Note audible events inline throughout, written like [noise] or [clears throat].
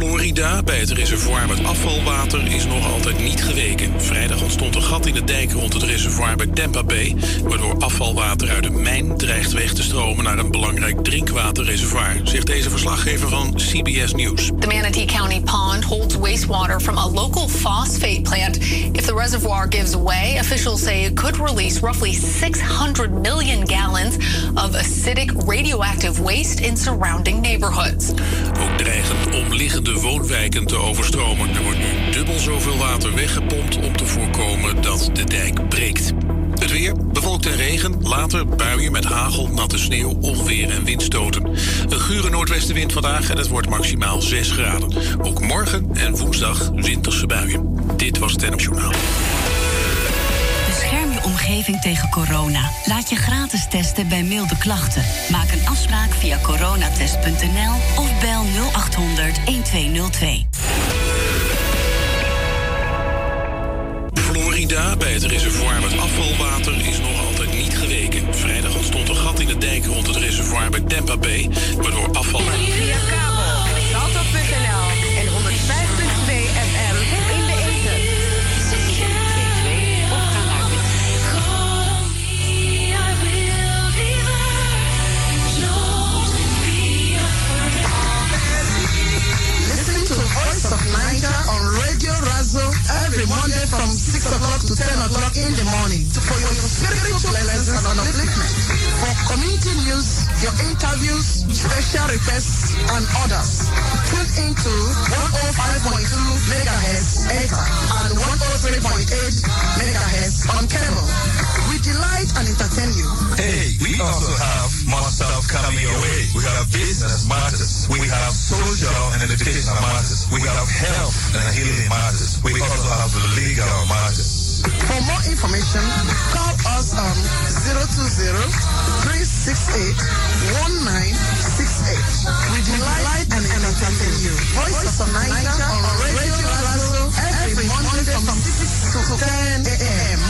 Florida, bij het reservoir met afvalwater, is nog altijd niet geweken. Vrijdag ontstond een gat in de dijk rond het reservoir bij Tampa Bay... waardoor afvalwater uit de mijn dreigt weg te stromen... naar een belangrijk drinkwaterreservoir, zegt deze verslaggever van CBS News. The Manatee County Pond holds wastewater from a local phosphate plant. If the reservoir gives way, officials say it could release roughly 600 million gallons of acidic radioactive waste in surrounding neighborhoods. Ook dreigen omliggende woonwijken te overstromen. Er wordt nu dubbel zoveel water weggepompt om te voorkomen dat de dijk breekt. Het weer, bewolkt en regen, later buien met hagel, natte sneeuw, onweer en windstoten. Een gure noordwestenwind vandaag en het wordt maximaal 6 graden. Ook morgen en woensdag winterse buien. Dit was het NOS Journaal. Omgeving tegen corona. Laat je gratis testen bij milde klachten. Maak een afspraak via coronatest.nl of bel 0800 1202. Florida, bij het reservoir met afvalwater, is nog altijd niet geweken. Vrijdag ontstond een gat in de dijk rond het reservoir bij Tampa Bay, waardoor afval... Of Naija on Radio Razo every Monday from 6 o'clock to 10 o'clock in the morning for your spiritual lessons and upliftment. For community news, your interviews, special requests, and others. Tune into 105.2 megahertz Ether and 103.8 megahertz on cable. We delight and entertain you. Hey, we also have more stuff coming your way. We have business matters. We have social and educational matters. We have health and healing matters. We also have legal matters. For more information, call us on 020-368-1968. We delight and entertain you. Voice of Naija on Radio Razo every Monday from 6 to 10 a.m.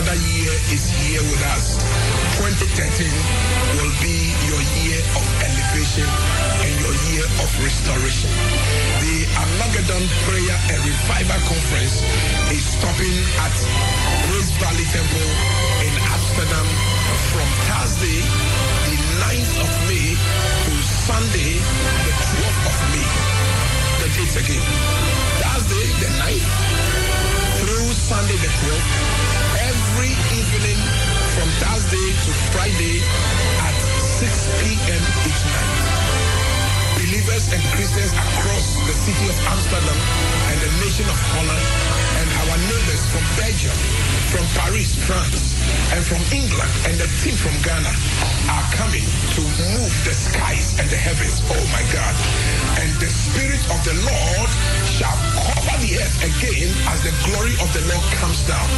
another year is here with us. 2013 will be your year of elevation and your year of restoration. The Armageddon Prayer and Revival Conference is stopping at Grace Valley Temple in Amsterdam from Thursday, the 9th of May to Sunday, the 12th of May. The dates again. Thursday, the 9th through Sunday, the 12th. Every evening from Thursday to Friday at 6 p.m. each night. Believers and Christians across the city of Amsterdam and the nation of Holland and our neighbors from Belgium, from Paris, France, and from England and the team from Ghana are coming to move the skies and the heavens. Oh my God. And the Spirit of the Lord shall cover the earth again as the glory of the Lord comes down.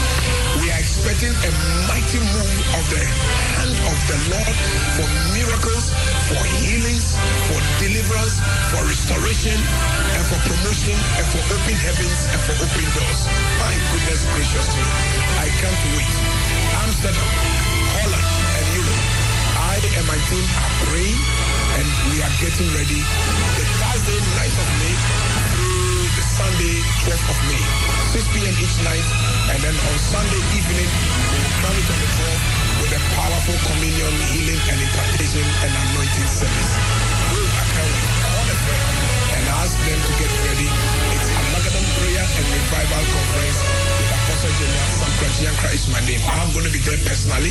We are expecting a mighty move of the hand of the Lord for miracles, for healings, for deliverance, for restoration, and for promotion, and for open heavens, and for open doors. My goodness gracious me. I can't wait. Amsterdam, Holland, and Europe. I and my team are praying and we are getting ready. The Thursday, 9th of May through the Sunday, 12th of May. 6 p.m. each night. And then on Sunday evening, we will it on the floor with a powerful communion, healing, and impartation and anointing service. We are carrying all the prayer and ask them to get ready. It's a Armageddon Prayer and Revival Conference Apostle General Sam Kranchiankra is my name. I'm going to be there personally,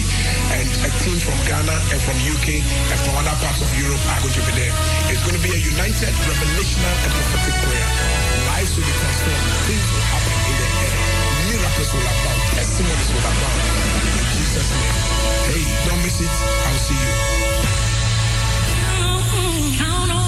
and a team from Ghana and from UK and from other parts of Europe are going to be there. It's going to be a united, revelational, and prophetic prayer. Lives will be transformed. Things will happen in the air. Miracles will abound. Testimonies will abound. In Jesus' name. Hey. Don't miss it. I'll see you. A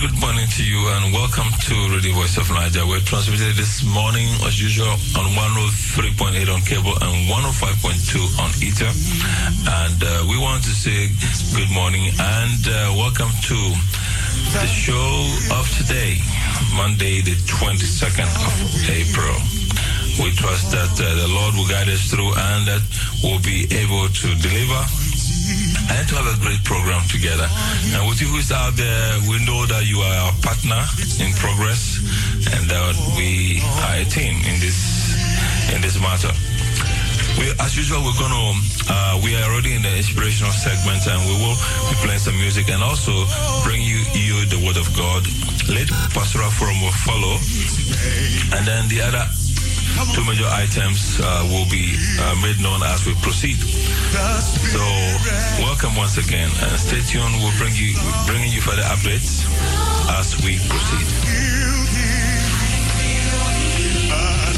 good morning to you and welcome to Radio Voice of Naija. We're transmitted this morning as usual on 103.8 on cable and 105.2 on ether. And uh, we want to say good morning and uh, welcome to the show of today, Monday, the 22nd of April. We trust that uh, the Lord will guide us through and that we'll be able to deliver and to have a great program together. And with you who's out there, we know that you are our partner in progress and that we are a team in this in this matter. We, as usual, we're to, uh, we are already in the inspirational segment and we will be playing some music and also bring you, you the word of God. Late pastoral forum will follow. And then the other two major items uh, will be uh, made known as we proceed. So, welcome once again, and stay tuned. We'll bring you bringing you further updates as we proceed.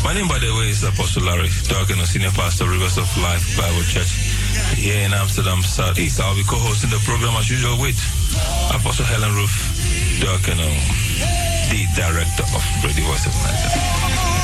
My name, by the way, is Apostle Larry Darkin, Senior Pastor, Rivers of Life Bible Church here in Amsterdam Southeast. I'll be co-hosting the program as usual with Apostle Helen Roof Darkin, the Director of Radio Voice of Nigeria.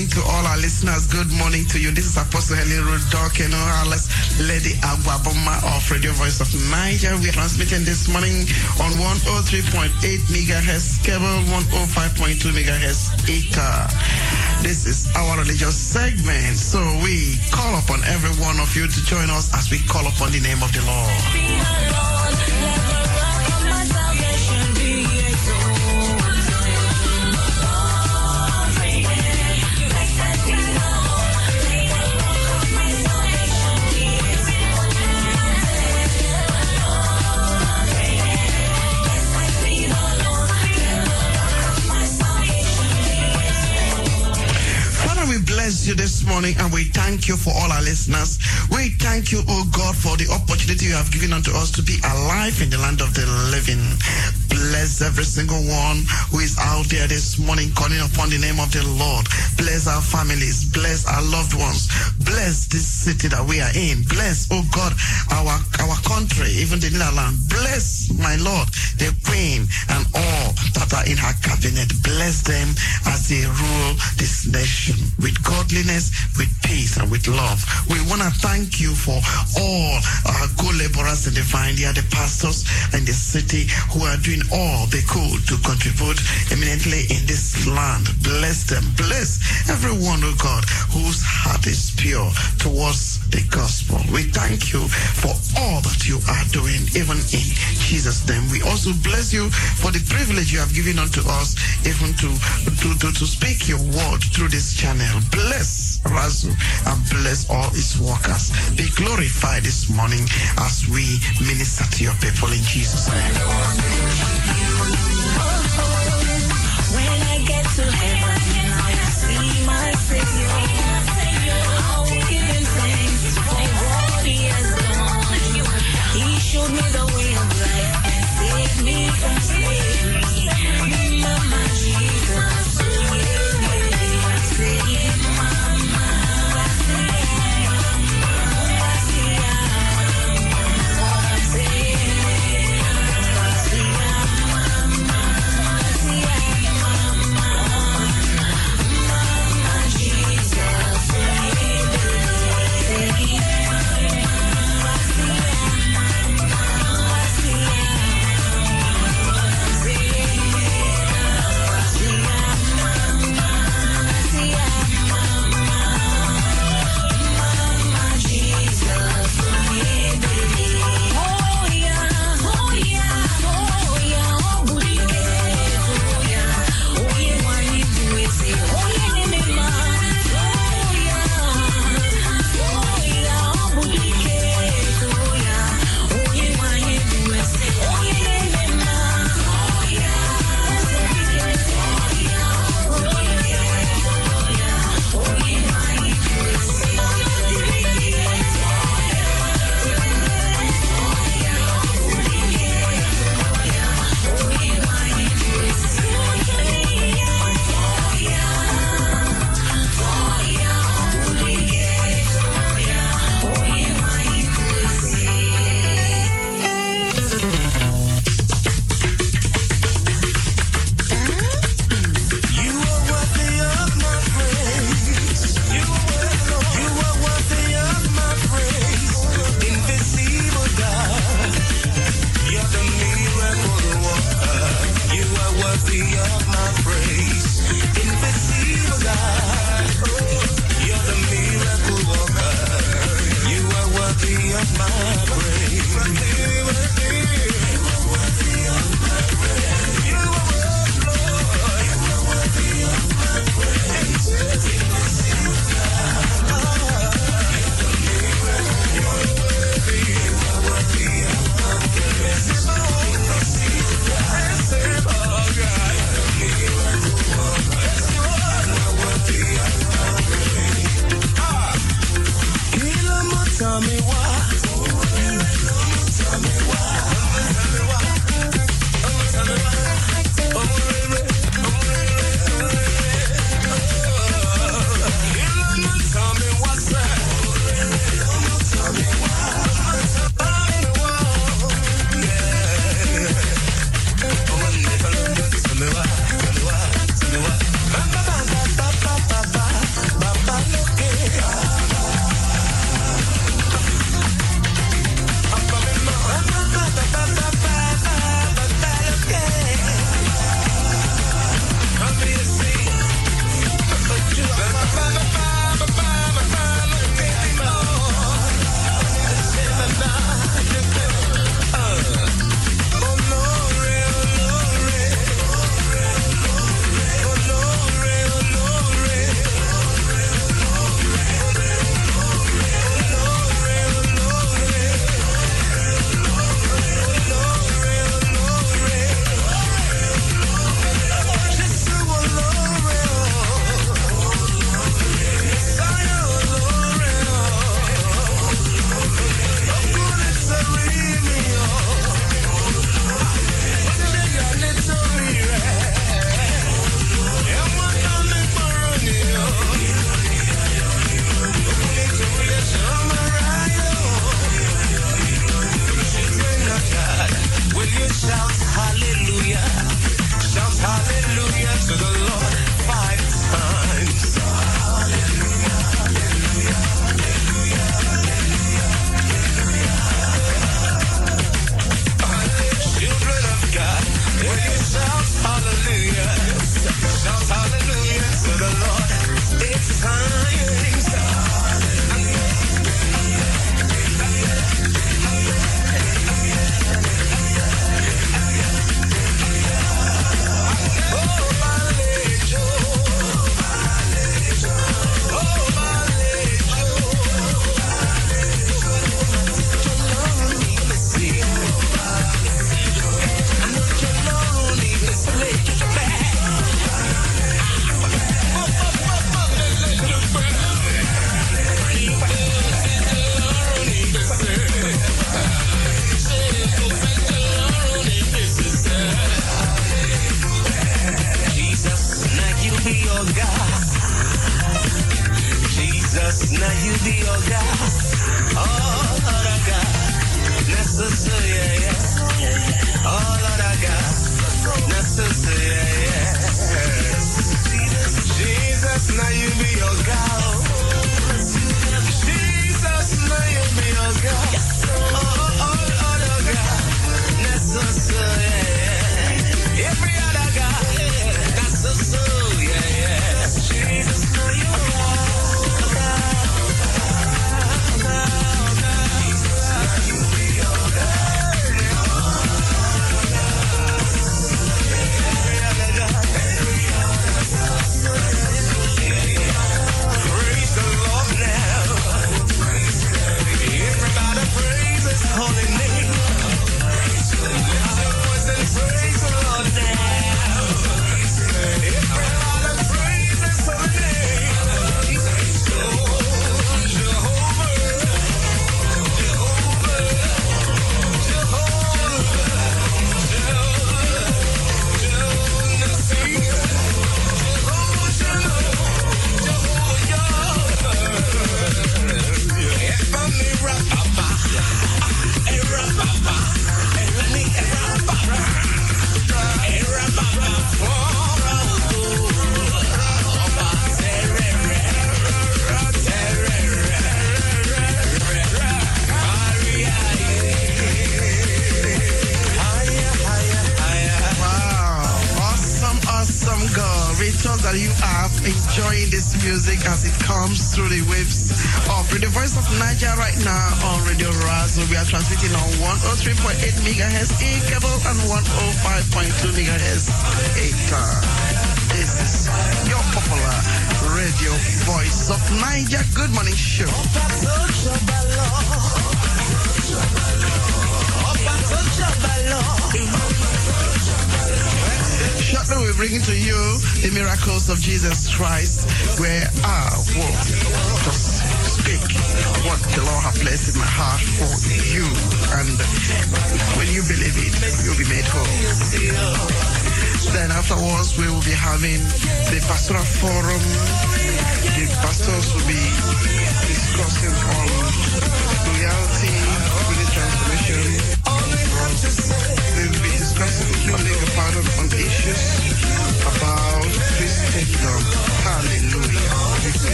Morning to all our listeners. Good morning to you. This is Apostle Helen Rodok and Alice Lady Aguaboma of Radio Voice of Naija. We are transmitting this morning on 103.8 megahertz cable, 105.2 megahertz acre. This is our religious segment. So we call upon every one of you to join us as we call upon the name of the Lord. You this morning and we thank you for all our listeners. We thank you, oh God, for the opportunity you have given unto us to be alive in the land of the living. Bless every single one who is out there this morning calling upon the name of the Lord. Bless our families. Bless our loved ones. Bless this city that we are in. Bless, oh God, our, our country, even the Netherlands. Bless, my Lord, the Queen and all that are in her cabinet. Bless them as they rule this nation with godliness, with peace, and with love. We want to thank you for all our good laborers in the vineyard, the pastors in the city who are doing all they could to contribute eminently in this land. Bless them. Bless everyone, oh God, whose heart is pure towards the gospel. We thank you for all that you are doing, even in Jesus' name. We also bless you for the privilege you have given unto us, even to, to, to, to speak your word through this channel. Bless Razu and bless all its workers. Be glorified this morning as we minister to your people in Jesus' name. When I get to heaven I see my Savior,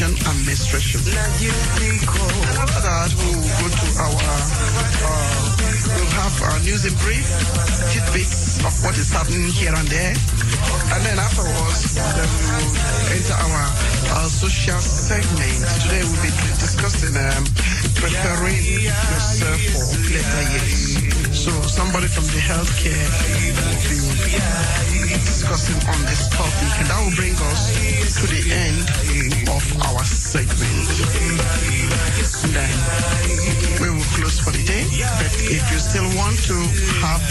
contraception and menstruation. After that, we'll go to our, uh, we'll have our news in brief, tidbits of what is happening here and there. And then afterwards, then we will enter our, our social segment. Today we'll be discussing um, preparing yourself for later years. So somebody from the healthcare will be discussing on this topic, and that will bring us to the end of our segment. Then we will close for the day. But if you still want to have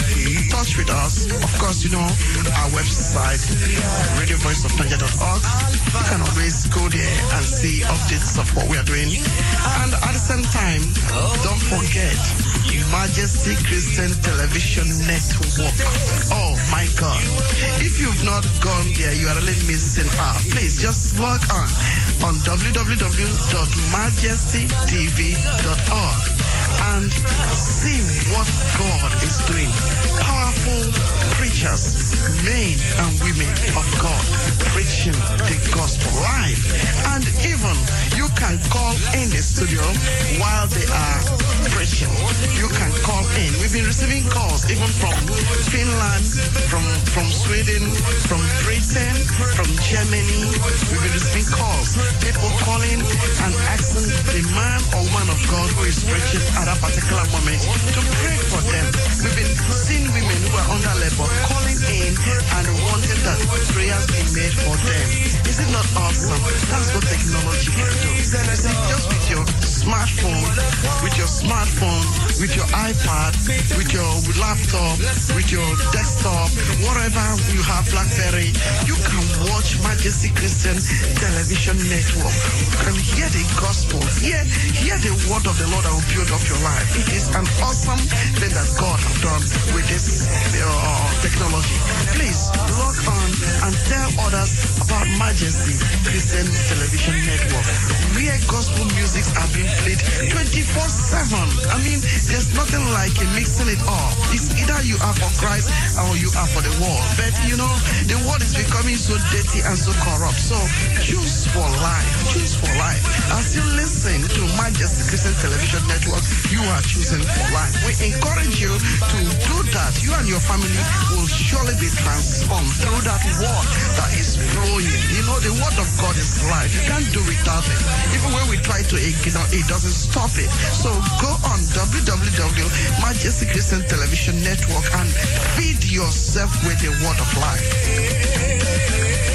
touch with us, of course, you know our website, radiovoiceofnaija.org. You can always go there and see updates of what we are doing. And at the same time, don't forget Majesty Christian Television Network. Oh my God. If you've not gone there, you are really missing out. Please just log on on www.majestytv.org and see what God is doing. Powerful preachers, men and women of God, preaching the gospel live. And even can call in the studio while they are preaching. You can call in. We've been receiving calls even from Finland, from from Sweden, from Britain, from Germany. We've been receiving calls. People calling and asking the man or woman of God who is preaching at a particular moment to pray for them. We've been seeing women who are under labor calling in and wanting that prayers be made for them. Is it not awesome. That's what technology can do. You smartphone, with your smartphone, with your iPad, with your laptop, with your desktop, whatever you have, BlackBerry, you can watch Majesty Christian Television Network. You can hear the gospel, hear, hear the word of the Lord that will build up your life. It is an awesome thing that God has done with this uh, technology. Please log on and tell others about Majesty Christian Television Network, where gospel music are being played 24/7. I mean, there's nothing like a mixing it up. It's either you are for Christ or you are for the world. But you know, the world is becoming so dirty and so corrupt. So choose for life. Choose for life. As you listen to Majesty Christian Television Network, you are choosing for life. We encourage you to do that. You and your family will surely be transformed through that word that is flowing. You know, the word of God is life. You can't do without it. Even when we try to ignore it, doesn't stop it. So go on www.majesty Christian Television Network and feed yourself with the word of life.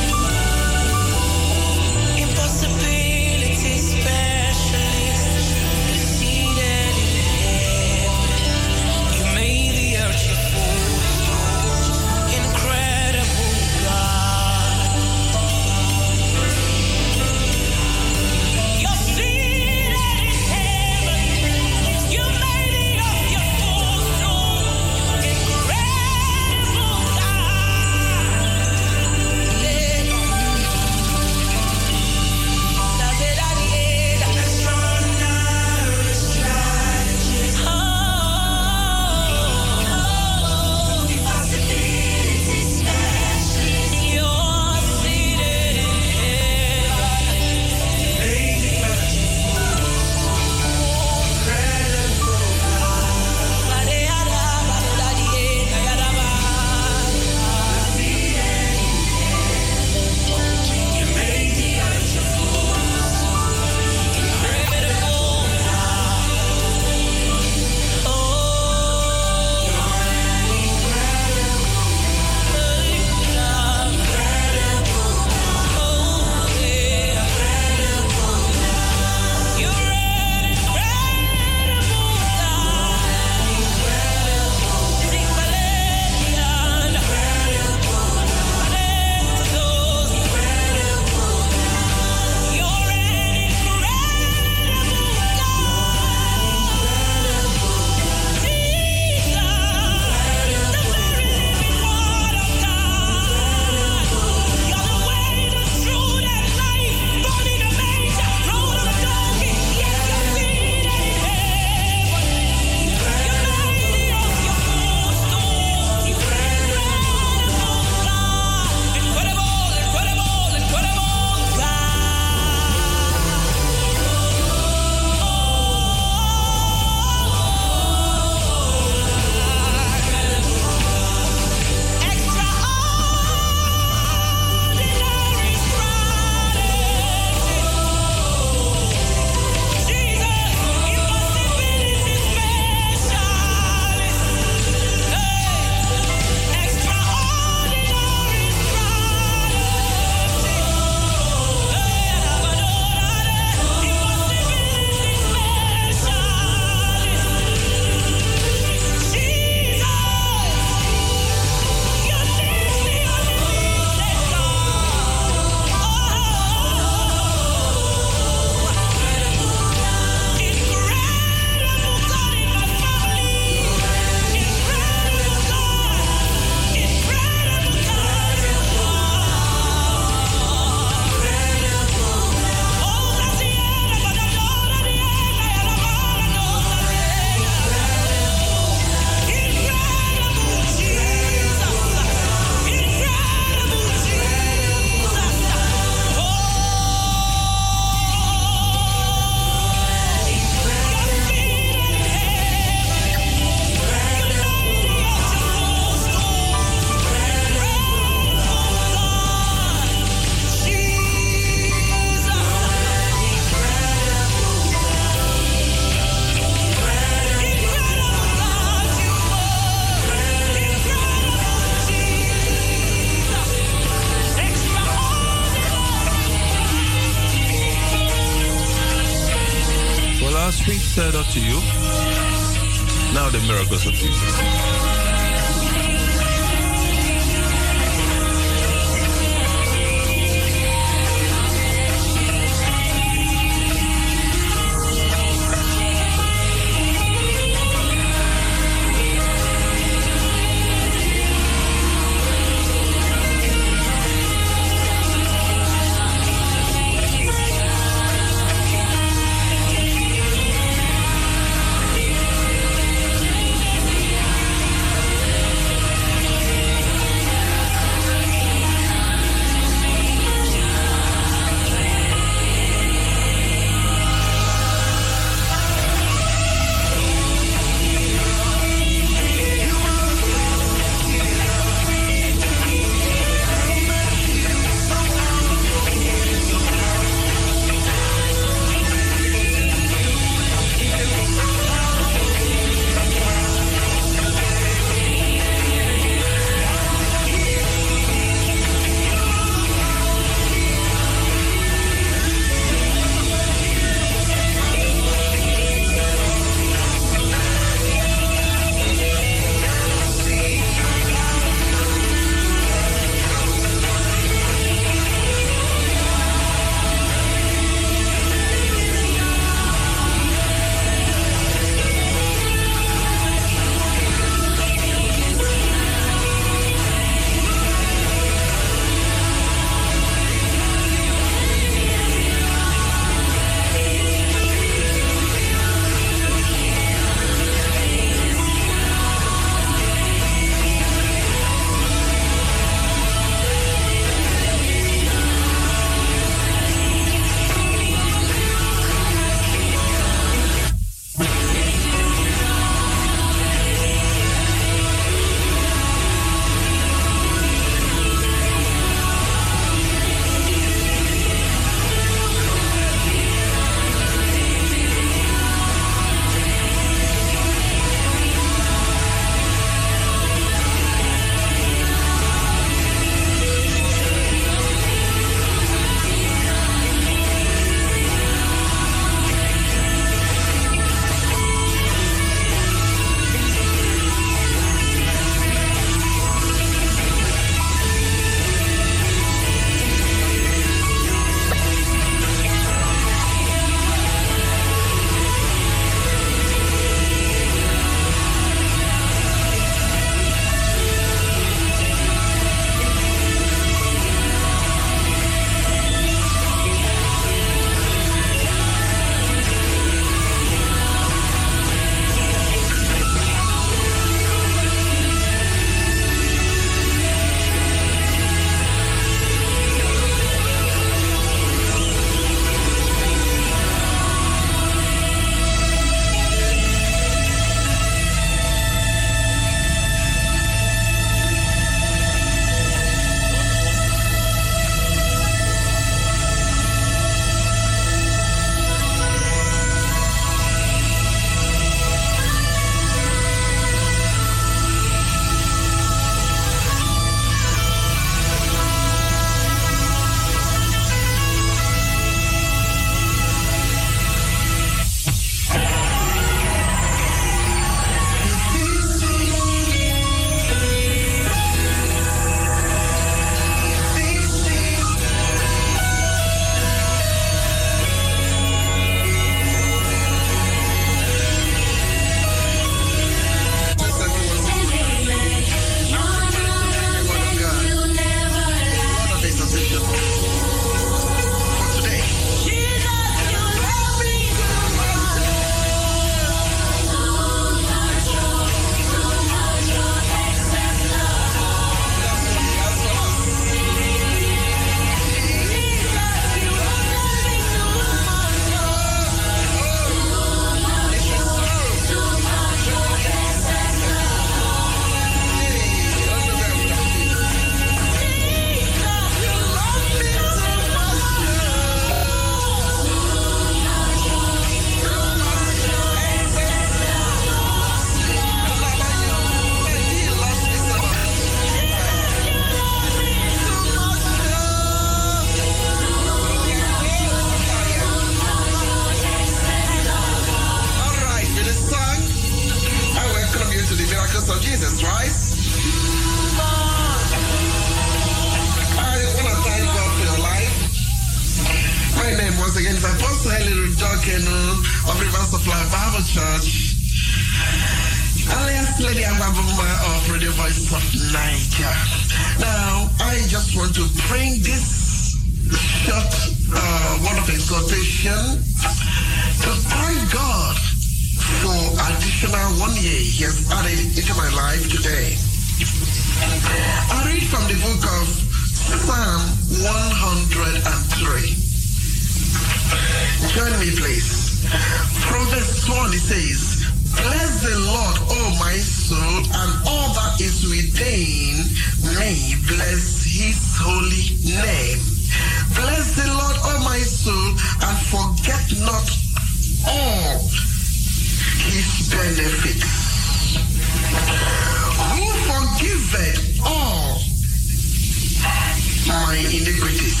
My iniquities?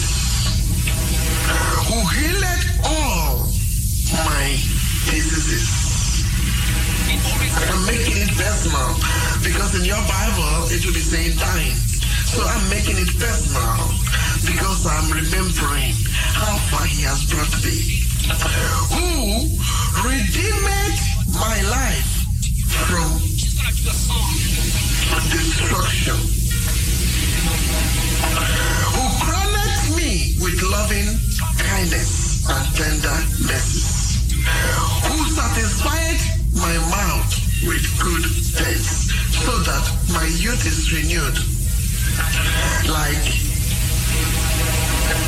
Who healeth all my diseases? I'm making it personal because in your Bible it will be saying dying. So I'm making it personal because I'm remembering how far he has brought me. Who redeemed my life from destruction. Loving kindness and tender mercies. Who satisfied my mouth with good things so that my youth is renewed like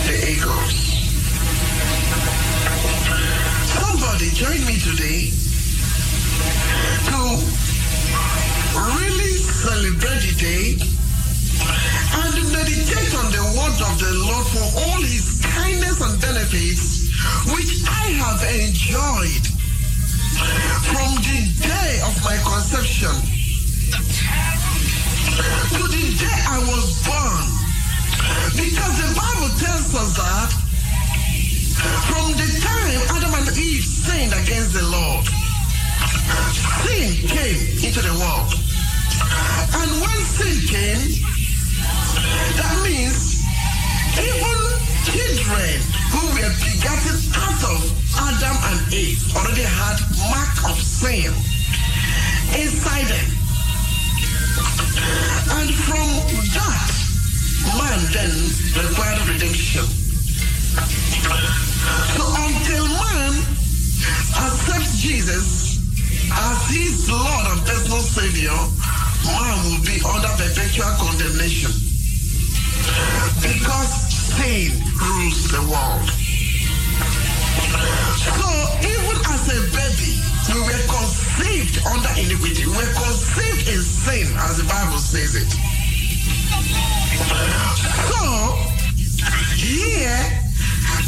the eagles. Somebody join me today to really celebrate the day and meditate on the word of the Lord for all his kindness and benefits which I have enjoyed from the day of my conception to the day I was born. Because the Bible tells us that from the time Adam and Eve sinned against the Lord, sin came into the world. And when sin came, that means even children who were begotten out of Adam and Eve already had mark of sin inside them. And from that, man then required redemption. So until man accepts Jesus as his Lord and personal Savior, man will be under perpetual condemnation. Because sin rules the world. So even as a baby, we were conceived under iniquity. We were conceived in sin, as the Bible says it. So here,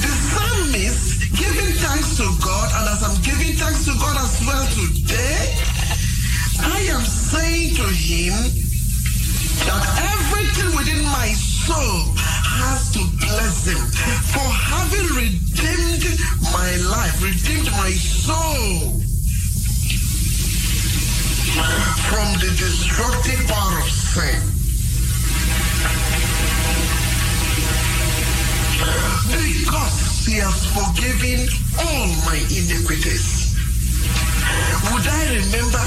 the psalmist giving thanks to God, and as I'm giving thanks to God as well today, I am saying to him that everything within my soul has to bless him for having redeemed my life, redeemed my soul from the destructive power of sin. Because he has forgiven all my iniquities. Would I remember?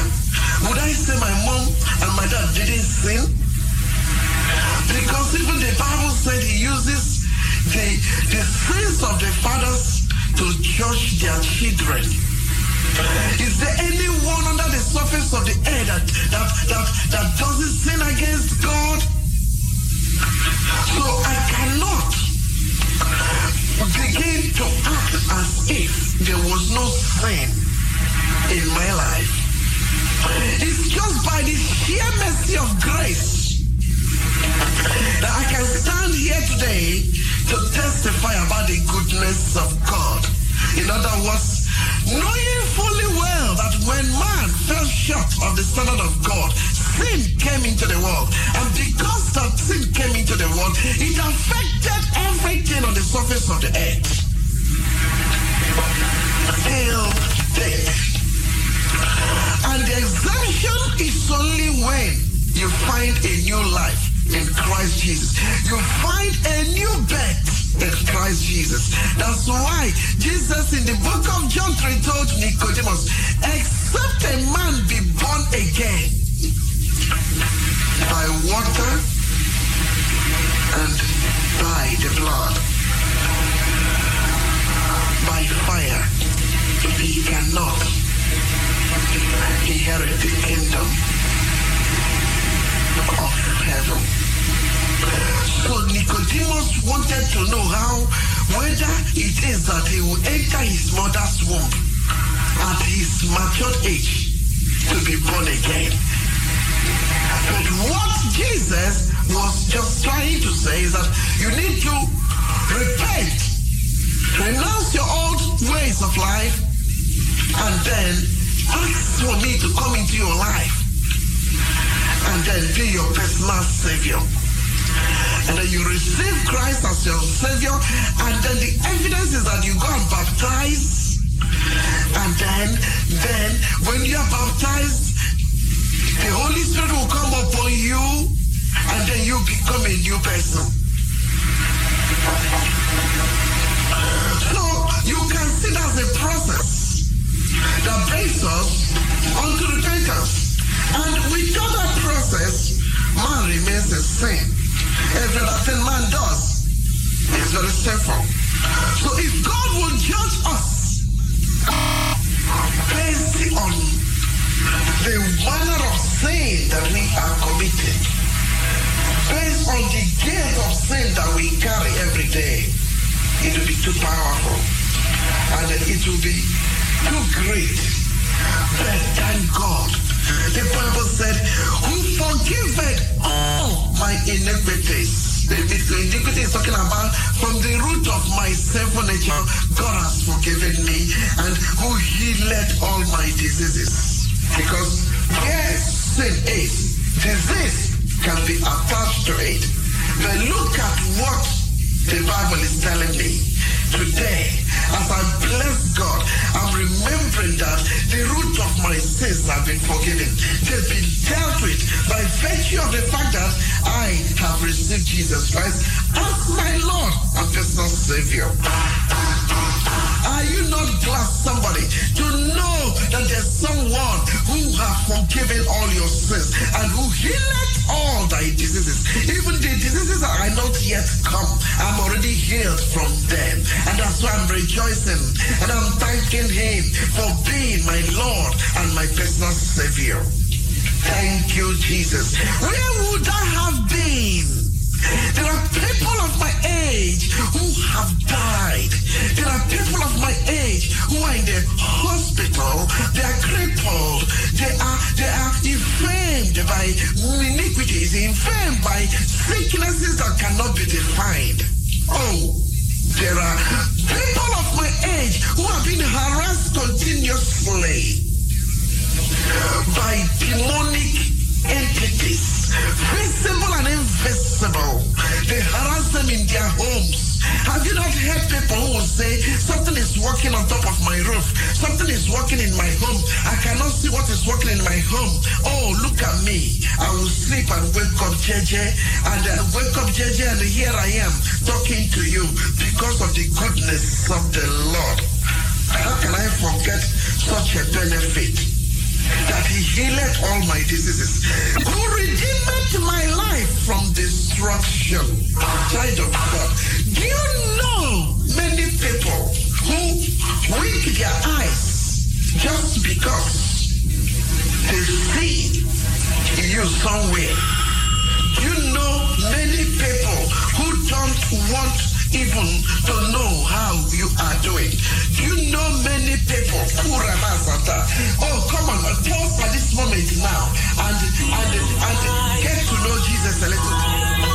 Would I say my mom and my dad didn't sin? Because even the Bible said he uses the, the sins of the fathers to judge their children. Is there anyone under the surface of the earth that, that, that, that doesn't sin against God? So I cannot begin to act as if there was no sin in my life. It's just by the sheer mercy of grace that I can stand here today to testify about the goodness of God. In other words, knowing fully well that when man fell short of the standard of God, sin came into the world. And because that sin came into the world, it affected everything on the surface of the earth. Till death. And the exemption is only when you find a new life in Christ Jesus. You find a new birth in Christ Jesus. That's why Jesus in the book of John 3 told Nicodemus, except a man be born again by water and by the blood, by fire, he cannot inherit the kingdom. So Nicodemus wanted to know how, whether it is that he will enter his mother's womb at his matured age to be born again. But what Jesus was just trying to say is that you need to repent, renounce your old ways of life, and then ask for me to come into your life and then be your personal savior. And then you receive Christ as your savior, and then the evidence is that you go and baptize. And then, then when you are baptized, the Holy Spirit will come upon you, and then you become a new person. So you can see that's a process that brings us unto repentance. And without that process, man remains the same. Every other thing man does is very sinful. So if God will judge us based on the manner of sin that we are committing, based on the guilt of sin that we carry every day, it will be too powerful and it will be too great. But thank God. The Bible said, Who forgiveth oh, all my iniquities. The the iniquity is talking about from the root of my sinful nature, God has forgiven me and who healed all my diseases. Because yes, sin is, disease can be attached to it. But look at what the Bible is telling me today. As I bless God, I'm remembering that the root of my sins have been forgiven. They've been dealt with by virtue of the fact that I have received Jesus Christ as my Lord and personal Savior. Are you not glad, somebody, to know that there's someone who has forgiven all your sins and who healed all thy diseases? Even the diseases that are not yet come, I'm already healed from them. And that's why I'm rejoicing and I'm thanking him for being my Lord and my personal Savior. Thank you, Jesus. Where would I have been? There are people of my age who have died. There are people of my age who are in the hospital. They are crippled. They are they are infirmed by iniquities, infirmed by sicknesses that cannot be defined. Oh, there are people of my age who have been harassed continuously by demonic entities, visible and invisible. They harass them in their homes. Have you not heard people who say, something is working on top of my roof, something is working in my home, I cannot see what is working in my home. Oh, look at me. I will sleep and wake up, JJ, and uh, wake up, JJ, and here I am talking to you because of the goodness of the Lord. How can I forget such a benefit? That he healed all my diseases, who redeemed my life from destruction. Child of God, do you know many people who wink their eyes just because they see you somewhere? Do you know many people who don't want even to know how you are doing. Do you know many people, Kuramasata? Oh, come on, pause at this moment now and, and, and get to know Jesus a little.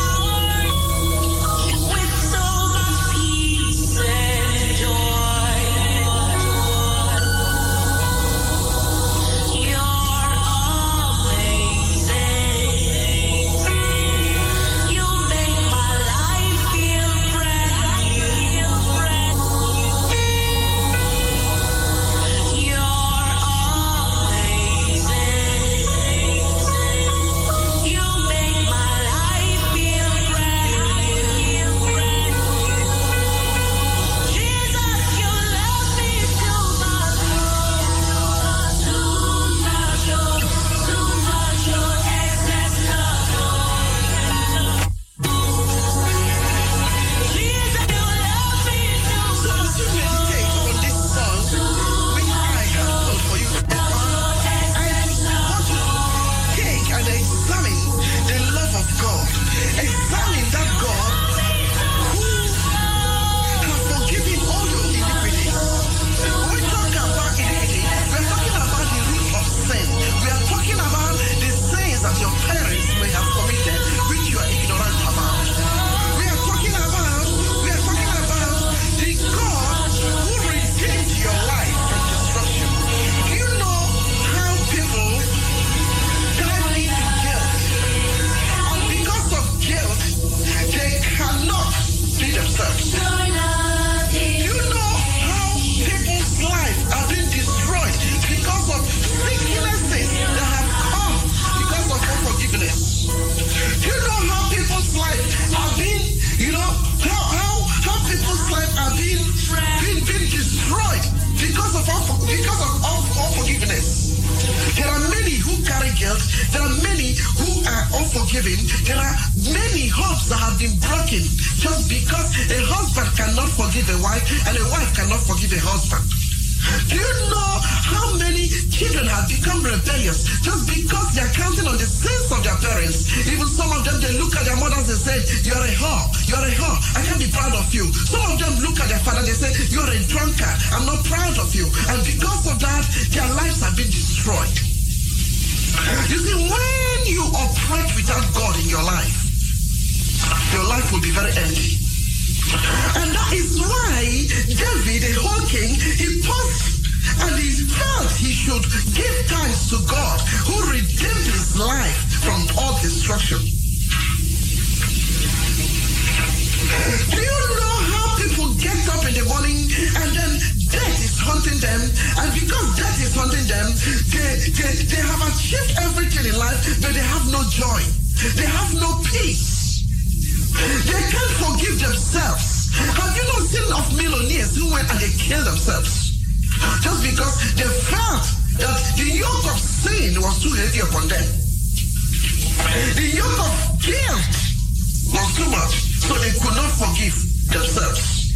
And say, You're a whore, you're a whore, I can't be proud of you. Some of them look at their father, they say, You're a drunkard, I'm not proud of you. And because of that, their lives have been destroyed. You see, when you operate without God in your life, your life will be very empty. And that is why David, a whole king, he paused and he felt he should give thanks to God who redeemed his life from all destruction. Do you know how people get up in the morning and then death is hunting them? And because death is hunting them, they, they, they have achieved everything in life, but they have no joy. They have no peace. They can't forgive themselves. Have you not seen of millionaires who went and they killed themselves? Just because they felt that the yoke of sin was too heavy upon them. The yoke of guilt was too much, so they could not forgive themselves.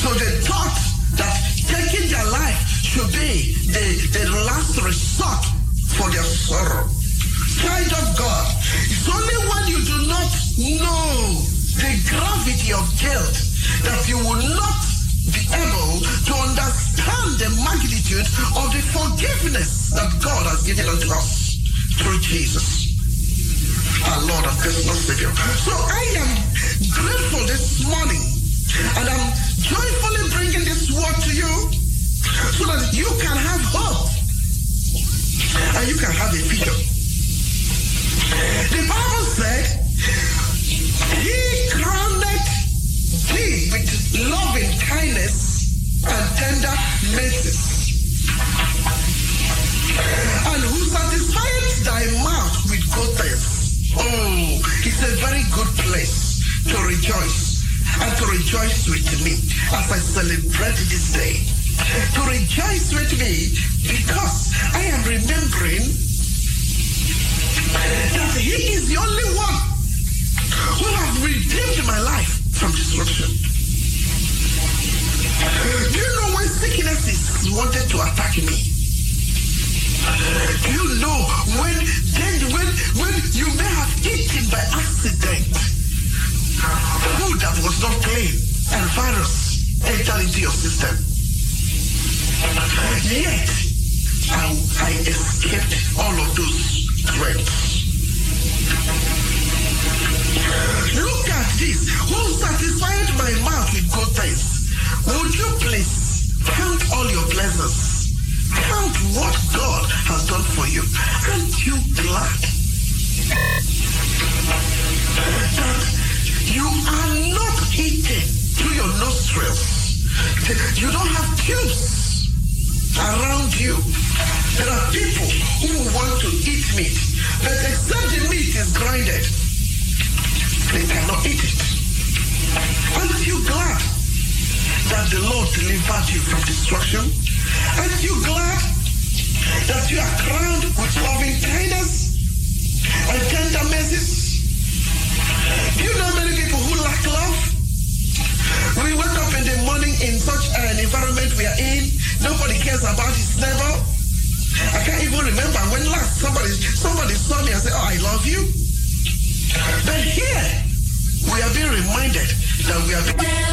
So they thought that taking their life should be the, the last resort for their sorrow. Child of God, it's only when you do not know the gravity of guilt that you will not be able to understand the magnitude of the forgiveness that God has given unto us through Jesus, our Lord and personal Savior. So I am grateful this morning and I'm joyfully bringing this word to you so that you can have hope and you can have a future. The Bible said, He crowned thee with loving kindness and tender mercies. And who satisfied thy mouth with good things. Oh, it's a very good place to rejoice and to rejoice with me as I celebrate this day. To rejoice with me because I am remembering that he is the only one who has redeemed my life from destruction. Do you know when sickness is wanted to attack me? Do you know when then when when you may have eaten by accident food that was not clean and virus entered into your system? Yet I, I escaped all of those threats. Look at this. Who satisfied my mouth with good things? Would you please count all your blessings? Count what God has done for you. Aren't you glad you are not eating through your nostrils? You don't have tubes around you. There are people who want to eat meat, but except the meat is grinded, they cannot eat it. Aren't you glad that the Lord delivered you from destruction? Aren't you glad that you are crowned with loving kindness and tender mercies? Do you know many people who lack love? We wake up in the morning in such an environment we are in. Nobody cares about his neighbor. I can't even remember when last somebody somebody saw me and said, "Oh, I love you." But here we are being reminded that we are. Being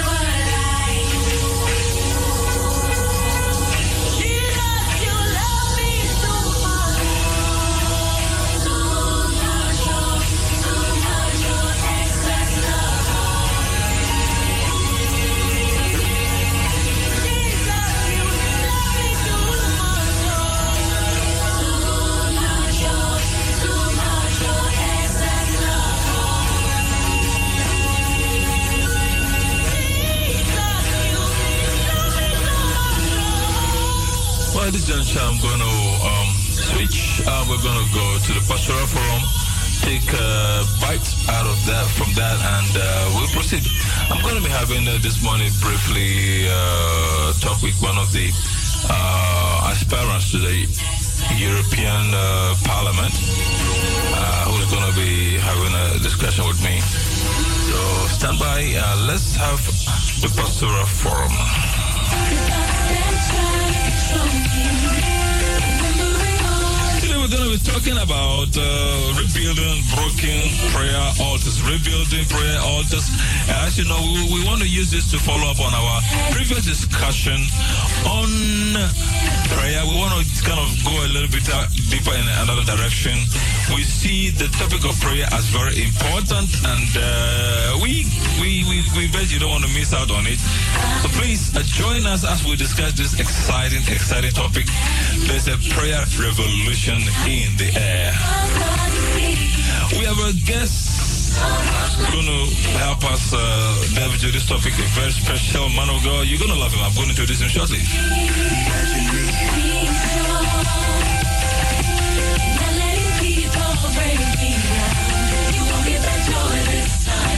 we're to go to the pastoral forum, take a bite out of that from that, and uh, we'll proceed. I'm going to be having uh, this morning briefly uh, talk with one of the uh, aspirants to the European uh, Parliament, uh, who is going to be having a discussion with me. So stand by. Uh, let's have the pastoral forum. We're going to be talking about uh, rebuilding broken prayer altars, rebuilding prayer altars. Uh, As you know, we, we want to use this to follow up on our previous discussion on prayer. We want to kind of go a little bit uh, deeper in another direction. We see the topic of prayer as very important, and uh, we, we we we bet you don't want to miss out on it. So please uh, join us as we discuss this exciting, exciting topic. There's a prayer revolution in the air. We have a guest to help us uh, delve into this topic. A very special man of God. You're to love him. I'm to introduce him shortly.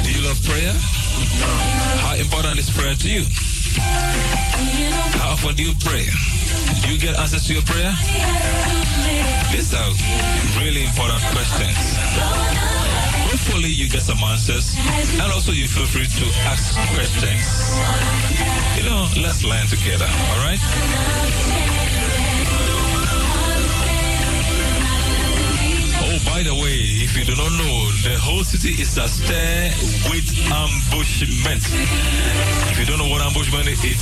Do you love prayer? How important is prayer to you? How often do you pray? Do you get answers to your prayer? These are really important questions. Hopefully you get some answers and also you feel free to ask questions. You know, let's learn together, all right? By the way, if you do not know, the whole city is astir with ambushment. If you don't know what ambushment is, it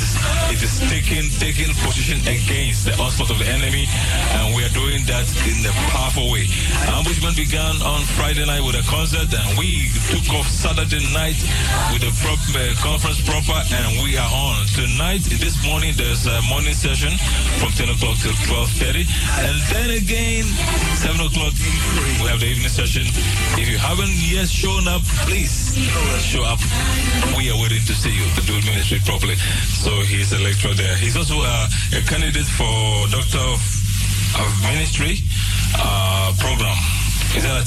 is, taking taking position against the onslaught of the enemy, and we are doing that in a powerful way. Ambushment began on Friday night with a concert, and we took off Saturday night with a prop, uh, conference proper, and we are on tonight. This morning, there's a morning session from 10 o'clock till 12:30, and then again 7 o'clock we have the evening session. If you haven't yet shown up, please show up. We are waiting to see you to do ministry properly. So he's a lecturer there. He's also uh, a candidate for Doctor of, Ministry uh, program. Is that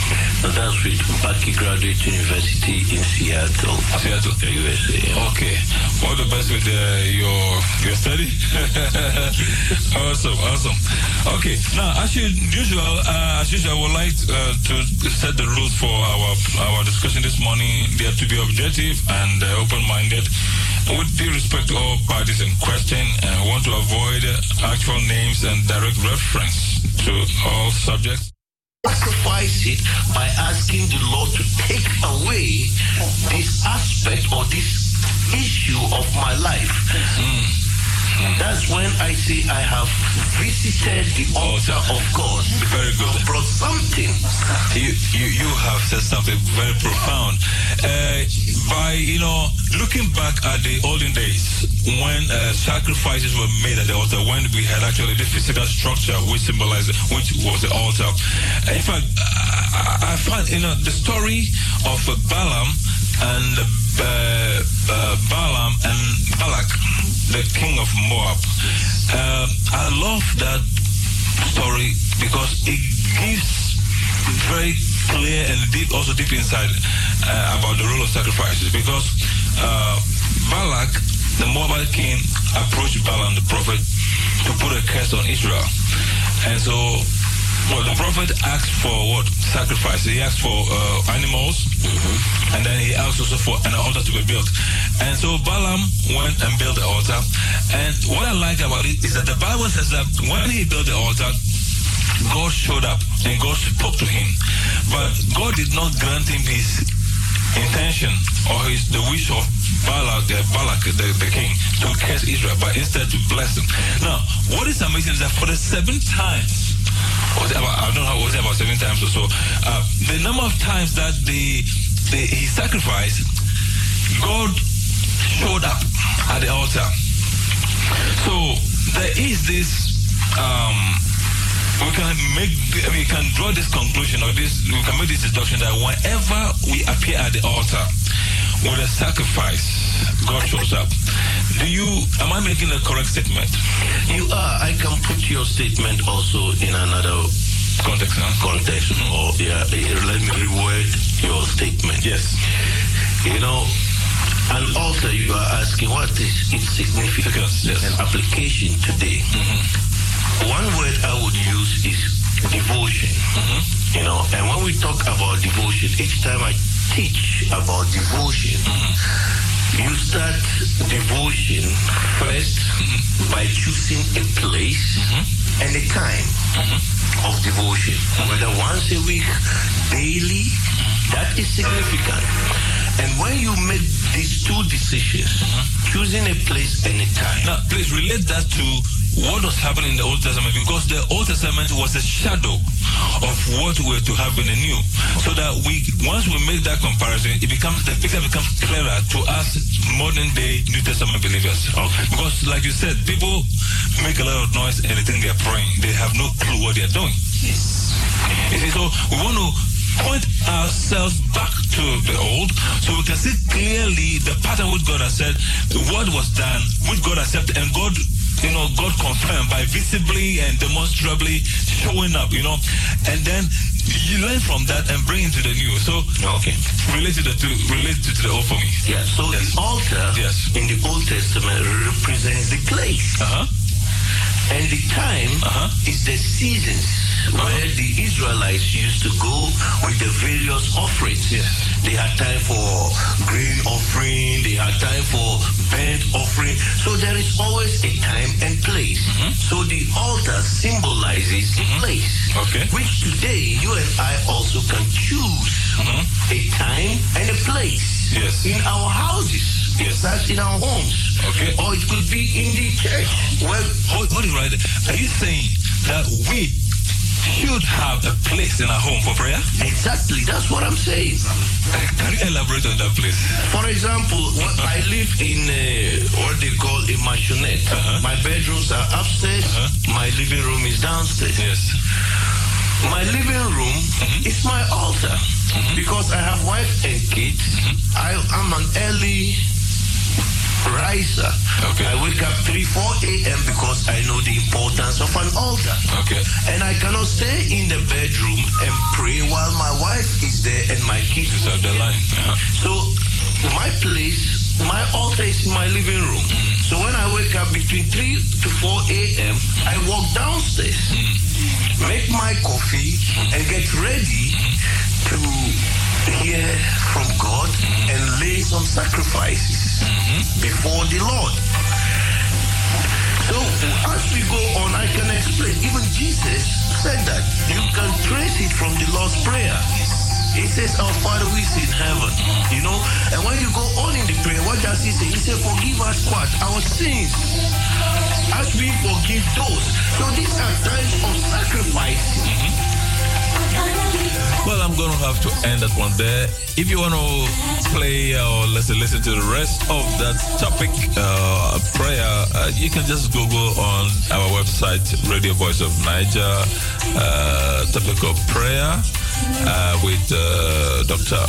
attended? That's with Bakke Graduate University in Seattle, Seattle, USA. Okay. All the best with uh, your your study. [laughs] awesome, awesome. Okay. Now, as usual, uh, as usual, I would like uh, to set the rules for our our discussion this morning. They have to be objective and uh, open-minded. With due respect to all parties in question, and we want to avoid actual names and direct reference to all subjects. Sacrifice it by asking the Lord to take away this aspect or this issue of my life. Hmm. That's when I say I have visited the altar of God. Very good. And brought something. You, you, you have said something very profound. Uh, by, you know, looking back at the olden days when uh, sacrifices were made at the altar, when we had actually the physical structure which symbolized, which was the altar. In fact, I, I find, you know, the story of uh, Balaam and uh, uh, Balaam and Balak, the king of Moab. Uh, I love that story because it gives very clear and deep, also deep inside uh, about the role of sacrifices. Because uh, Balak, the Moabite king, approached Balaam, the prophet, to put a curse on Israel. And so, well, the prophet asked for what? Sacrifice. He asked for uh, animals, and then he asked also for an altar to be built. And so Balaam went and built the altar. And what I like about it is that the Bible says that when he built the altar, God showed up and God spoke to him. But God did not grant him his intention or his the wish of Balak, the Balak, the, the king, to curse Israel, but instead to bless them. Now, what is amazing is that for the seventh times, was about, I don't know, was about seven times or so, uh, the number of times that the, the he sacrificed, God showed up at the altar. So there is this um, we can make we can draw this conclusion or this we can make this deduction that whenever we appear at the altar with a sacrifice, God shows up. Do you am I making a correct statement? You are. I can put your statement also in another context. Context. Mm-hmm. Or yeah, let me reword your statement. Yes. You know, and also, You are asking what is its significance and application today. Mm-hmm. One word I would use is devotion. Mm-hmm. You know, and when we talk about devotion, each time I teach about devotion, mm-hmm. you start devotion first mm-hmm. by choosing a place and a time of devotion. Whether once a week, daily, that is significant. And when you make these two decisions, choosing a place and a time. Now, please relate that to what was happening in the Old Testament because the Old Testament was a shadow of what we're to have in the New. So that we, once we make that comparison, it becomes the picture becomes clearer to us modern day New Testament believers. Okay. Because, like you said, people make a lot of noise and they think they're praying. They have no clue what they're doing. Yes. See, so we want to point ourselves back to the old so we can see clearly the pattern which God has said, what was done, which God accepted, and God, you know, God confirmed by visibly and demonstrably showing up, you know, and then you learn from that and bring it to the new. So, Okay. relate to the two, relate to the old for me. Yeah, so the altar Yes. in the Old Testament represents the place. Uh huh. And the time uh-huh. is the seasons where the Israelites used to go with the various offerings. Yes. They had time for grain offering, they had time for burnt offering. So there is always a time and place. Mm-hmm. So the altar symbolizes a mm-hmm. place. Okay. Which today you and I also can choose mm-hmm. a time and a place. Yes. In our houses. Yes. That's in our homes. Okay. Or it could be in the church. Well, Hold, hold it right there. Are you saying that we should have a place in our home for prayer? Exactly, that's what I'm saying. Can you elaborate on that, please? For example, I live in uh, what they call a maisonette. Uh-huh. My bedrooms are upstairs. My living room is downstairs. Yes. My living room is my altar because I have wife and kids. I am an early riser. Okay. I wake up 3, 4 a.m. because I know the importance of an altar. Okay. And I cannot stay in the bedroom and pray while my wife is there and my kids So the line. Uh-huh. so my place, my altar is in my living room. Mm. So when I wake up between 3 to 4 a.m., I walk downstairs, mm. make my coffee, mm. and get ready to hear from God and lay some sacrifices Mm-hmm. before the Lord. So as we go on, I can explain. Even Jesus said that you can trace it from the Lord's Prayer. He says, Our Father who is in heaven. You know, and when you go on in the prayer, what does he say? He said, Forgive us what? Our sins. As we forgive those. So these are times of sacrifice. Mm-hmm. Well, I'm going to have to end that one there. If you want to play or listen, listen to the rest of that topic, uh, prayer, uh, you can just Google on our website, Radio Voice of Naija, uh, topic of prayer uh, with uh, Dr.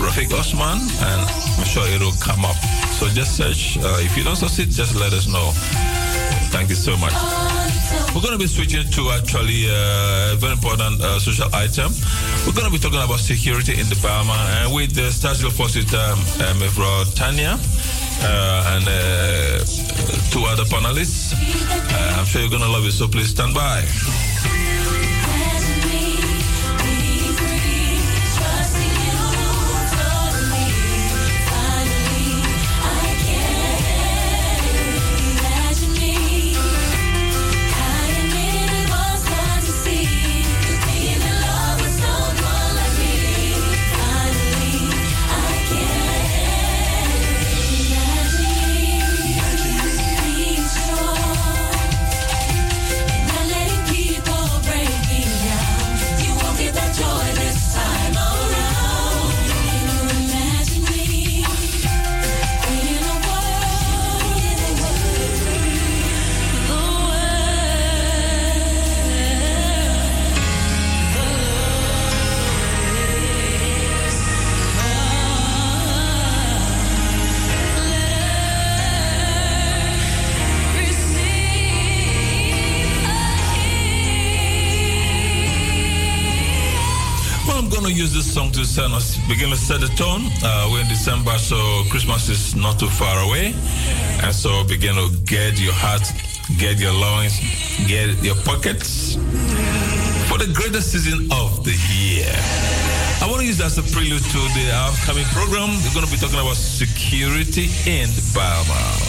Rafik Osman, and I'm sure it'll come up. So just search. Uh, if you don't succeed, just let us know. Thank you so much. We're going to be switching to actually uh, a very important uh, social item. We're going to be talking about security in the Bahama and with the Statual Force with um, uh, Tanya uh, and uh, two other panelists. Uh, I'm sure you're going to love it, so please stand by. Song to set us, begin to set the tone. Uh, we're in December, so Christmas is not too far away. And so begin to get your heart, get your loins, get your pockets for the greatest season of the year. I want to use that as a prelude to the upcoming program. We're going to be talking about security in Bijlmer.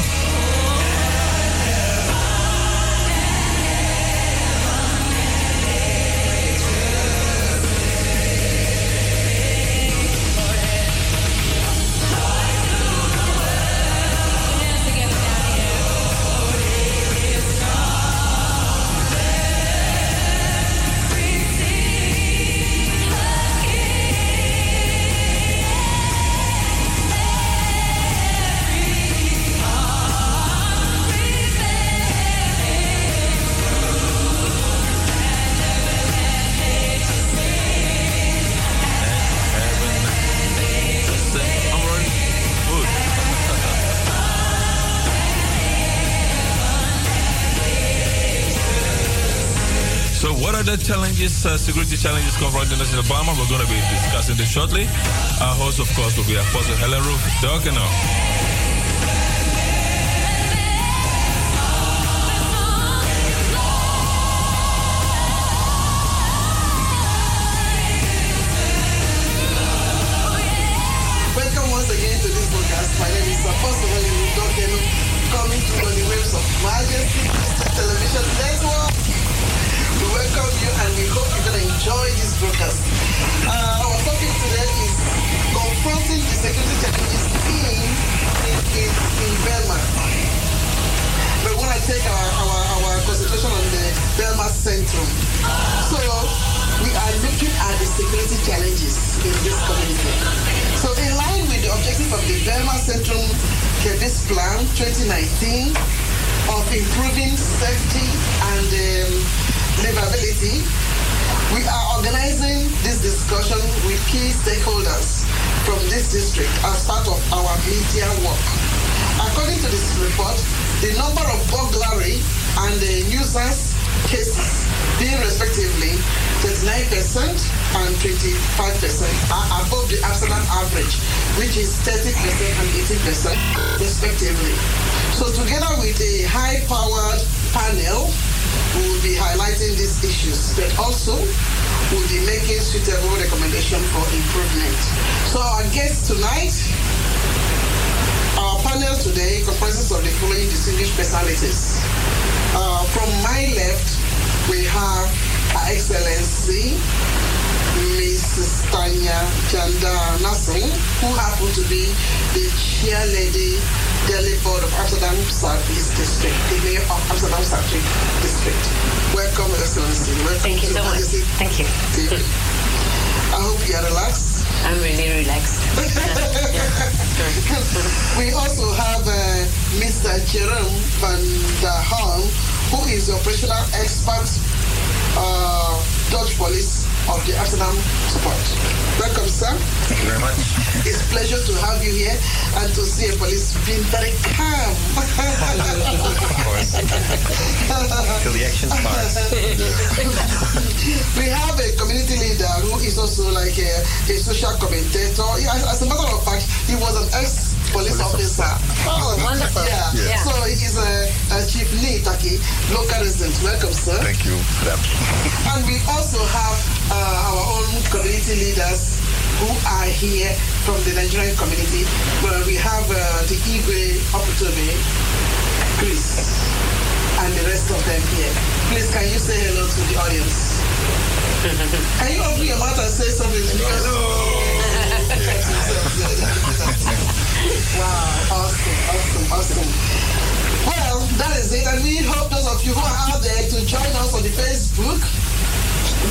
So, the challenges, uh, security challenges confronting us in Obama? We're going to be discussing this shortly. Our host, of course, will be Apostle Helen Roof Dokeno, coming you on the waves of Majesty Christian Television Network. Enjoy this broadcast. Uh, our topic today is confronting the security challenges in, in, in, in Bijlmer. We want to take our, our, our concentration on the Bijlmer Centrum. So, we are looking at the security challenges in this community. So in line with the objective of the Bijlmer Centrum Gebiedsplan 2019 of improving safety and um, livability, we are organizing this discussion with key stakeholders from this district as part of our media work. According to this report, the number of burglary and uh, nuisance cases being respectively 39% and 25% are above the Amsterdam average, which is 30% and 18% respectively. So together with a high-powered panel, we will be highlighting these issues, but also we'll be making suitable recommendations for improvement. So our guest tonight our panel today comprises of the following distinguished personalities. Uh, from my left, we have Her Excellency Mrs. Tanya Jadnanansing, who happen to be the chair lady Delhi Board of Amsterdam Southeast District, the mayor of Amsterdam Southeast District. Welcome, Excellency. Welcome Thank you so much. Thank you. I hope you are relaxed. I'm really relaxed. [laughs] we also have uh, Mr. Jerome van der Haan, who is the operational expert, uh, Dutch police of the Amsterdamse Poort. Welcome, sir. Thank you very much. It's a pleasure to have you here and to see a police being very calm. Of course. Till the action starts. we have a community leader who is also like a, a social commentator. As a matter of fact, he was an ex police officer. Oh, wonderful. Yeah. Yeah. So he is a, a Chief Lee Taki, local resident. Welcome, sir. Thank you for that. And we also have uh, our own community leaders who are here from the Nigerian community. Where we have uh, the Igwe Oputome, Chris, and the rest of them here. Please, can you say hello to the audience? [laughs] can you open your mouth and say something? Because [laughs] [laughs] wow, awesome, awesome, awesome. Well, that is it, and we hope those of you who are out there to join us on the Facebook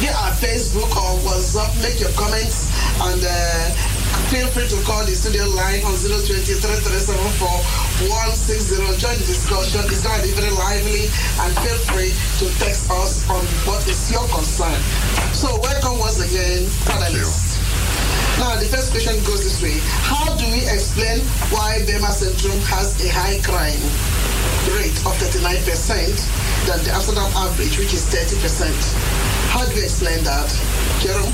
get our Facebook or WhatsApp, make your comments, and uh, feel free to call the studio line on 020 Join the discussion. It's going to be very lively, and feel free to text us on what is your concern. So, welcome once again, panelists. Now, the first question goes this way. How do we explain why Bijlmer Centrum has a high crime rate of 39% than the Amsterdam average, which is 30%? How do we explain that? Jerome?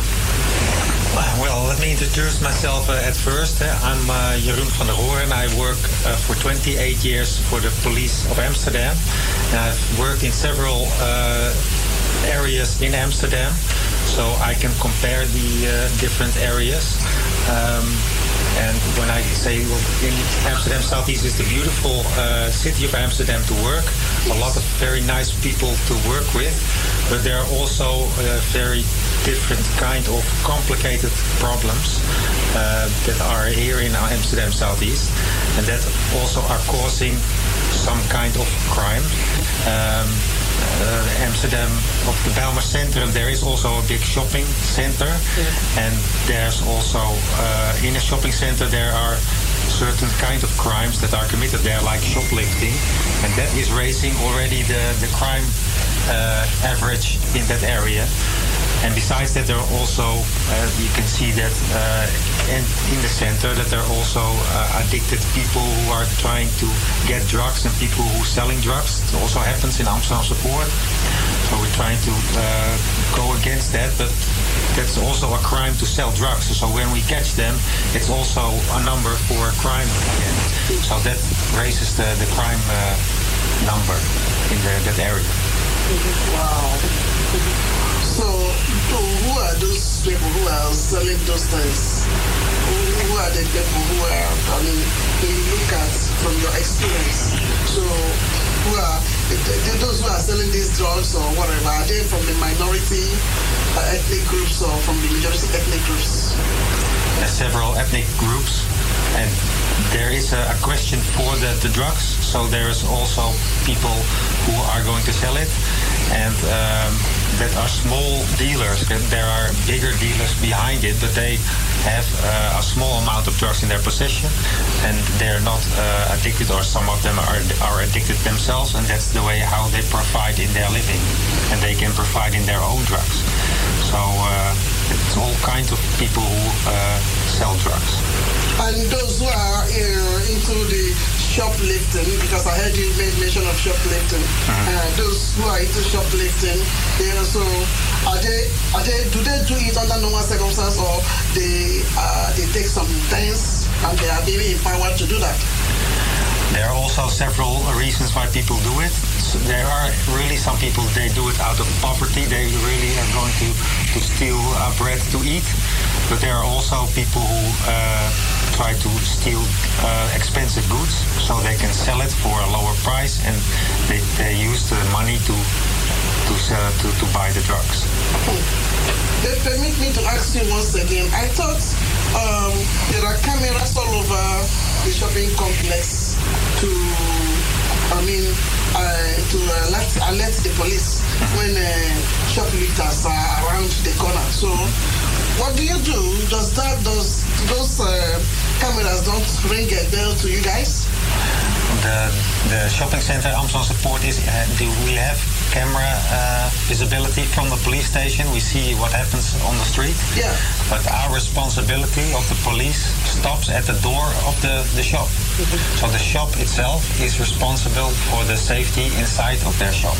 Well, let me introduce myself uh, at first. Uh, I'm uh, Jeroen van der Hoor and I work uh, for 28 years for the police of Amsterdam. And I've worked in several uh, areas in Amsterdam, so I can compare the uh, different areas. Um, and when I say well, in Amsterdam Southeast is the beautiful uh, city of Amsterdam to work, a lot of very nice people to work with, but there are also uh, very different kind of complicated problems uh, that are here in Amsterdam Southeast, and that also are causing some kind of crime. Um, uh, Amsterdam of the Bijlmer Centrum, there is also a big shopping center, and there's also uh, in a shopping center there are certain kind of crimes that are committed there, like shoplifting, and that is raising already the the crime uh, average in that area. And besides that, there are also, uh, you can see that uh, in, in the center, that there are also uh, addicted people who are trying to get drugs and people who are selling drugs. It also happens in Amsterdamse Poort. So we're trying to uh, go against that, but that's also a crime to sell drugs. So when we catch them, it's also a number for crime again. So that raises the, the crime uh, number in the, that area. Wow. So, who are those people who are selling those things? Who, are the people who are, I mean, you look at from your experience, so who are th- th- those who are selling these drugs or whatever, are they from the minority uh, ethnic groups or from the majority ethnic groups? There's several ethnic groups, and there is a, a question for the, the drugs. So there is also people who are going to sell it, and um, that are small dealers. There are bigger dealers behind it, but they have uh, a small amount of drugs in their possession, and they're not uh, addicted, or some of them are are addicted themselves, and that's the way how they provide in their living, and they can provide in their own drugs. So uh, it's all kinds of people who uh, sell drugs. And those who are uh, into the shoplifting, because I heard you made mention of shoplifting, uh, those who are into shoplifting, they also are they are they do they do it under normal circumstances or they uh, they take some things and they are being empowered to do that? There are also several reasons why people do it. There are really some people they do it out of poverty. They really are going to, to steal uh, bread to eat. But there are also people who uh, try to steal uh, expensive goods so they can sell it for a lower price and they, they use the money to to, sell, to to buy the drugs. They permit me to ask you once again. I thought um, there are cameras all over the shopping complex to, I mean, uh, to alert, alert the police when uh, shoplifters are around the corner. So, what do you do? Does that does those uh, cameras don't ring a bell to you guys? The, the shopping center Amsterdamse Poort is, uh, do we have camera uh, visibility from the police station? We see what happens on the street. Yeah. But our responsibility of the police stops at the door of the, the shop. [laughs] So the shop itself is responsible for the safety inside of their shop.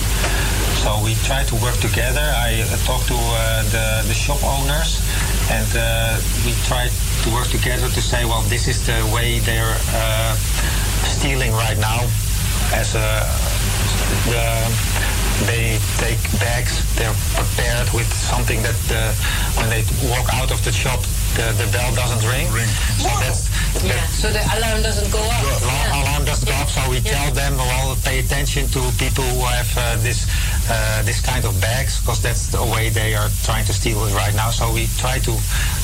So we try to work together. I uh, talk to uh, the, the shop owners and uh, we try to work together to say, well, this is the way they're uh, stealing right now as a the, they take bags they're prepared with something that uh, when they walk out of the shop the, the bell doesn't ring, so that's Yeah, so the alarm doesn't go off. alarm, alarm doesn't go off so we tell them well pay attention to people who have uh, this uh, this kind of bags because that's the way they are trying to steal it right now. So we try to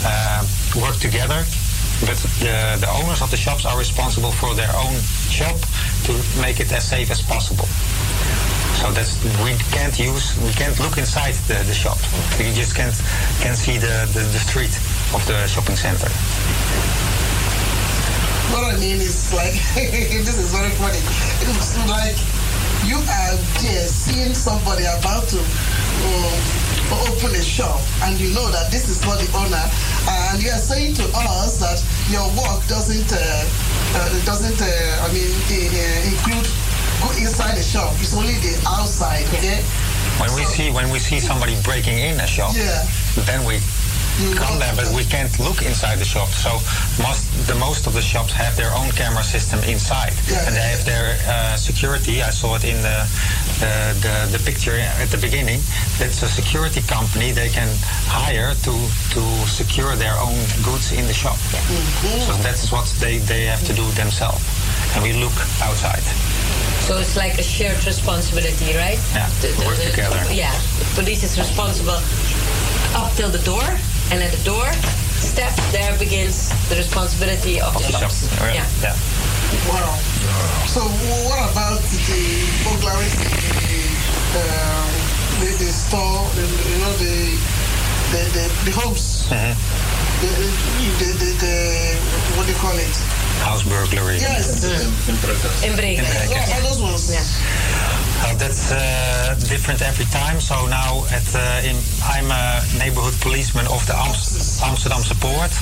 uh, work together. But the, the owners of the shops are responsible for their own shop to make it as safe as possible. So that's we can't use we can't look inside the, the shop. We just can't can see the, the, the street of the shopping center. What I mean is like, [laughs] this is very funny. It's like you are there seeing somebody about to um, open a shop and you know that this is not the owner and you are saying to us that your work doesn't, uh, uh, doesn't uh, I mean, uh, include go inside the shop. It's only the outside, okay? When we see when we see somebody breaking in a shop, Yeah. then we come there, but we can't look inside the shop. So most the most of the shops have their own camera system inside, and they have their uh, security. I saw it in the, the the the picture at the beginning. That's a security company they can hire to to secure their own goods in the shop. So that's what they they have to do themselves, and we look outside. So it's like a shared responsibility, right? Yeah, The- the- work the- together. Yeah, police is responsible up till the door, and at the door step there begins the responsibility of, the shops. Yeah. yeah. Wow. So what about the burglary the, um, the, the store, the, you know, the the, the, the homes? The, the, the, the, what do you call it? House burglary. Yes. Inbrekers. Inbrekers. Yeah, those ones. Uh, that's uh, different every time. So now at uh, in, I'm a neighborhood policeman of the Amst- Amsterdamse Poort,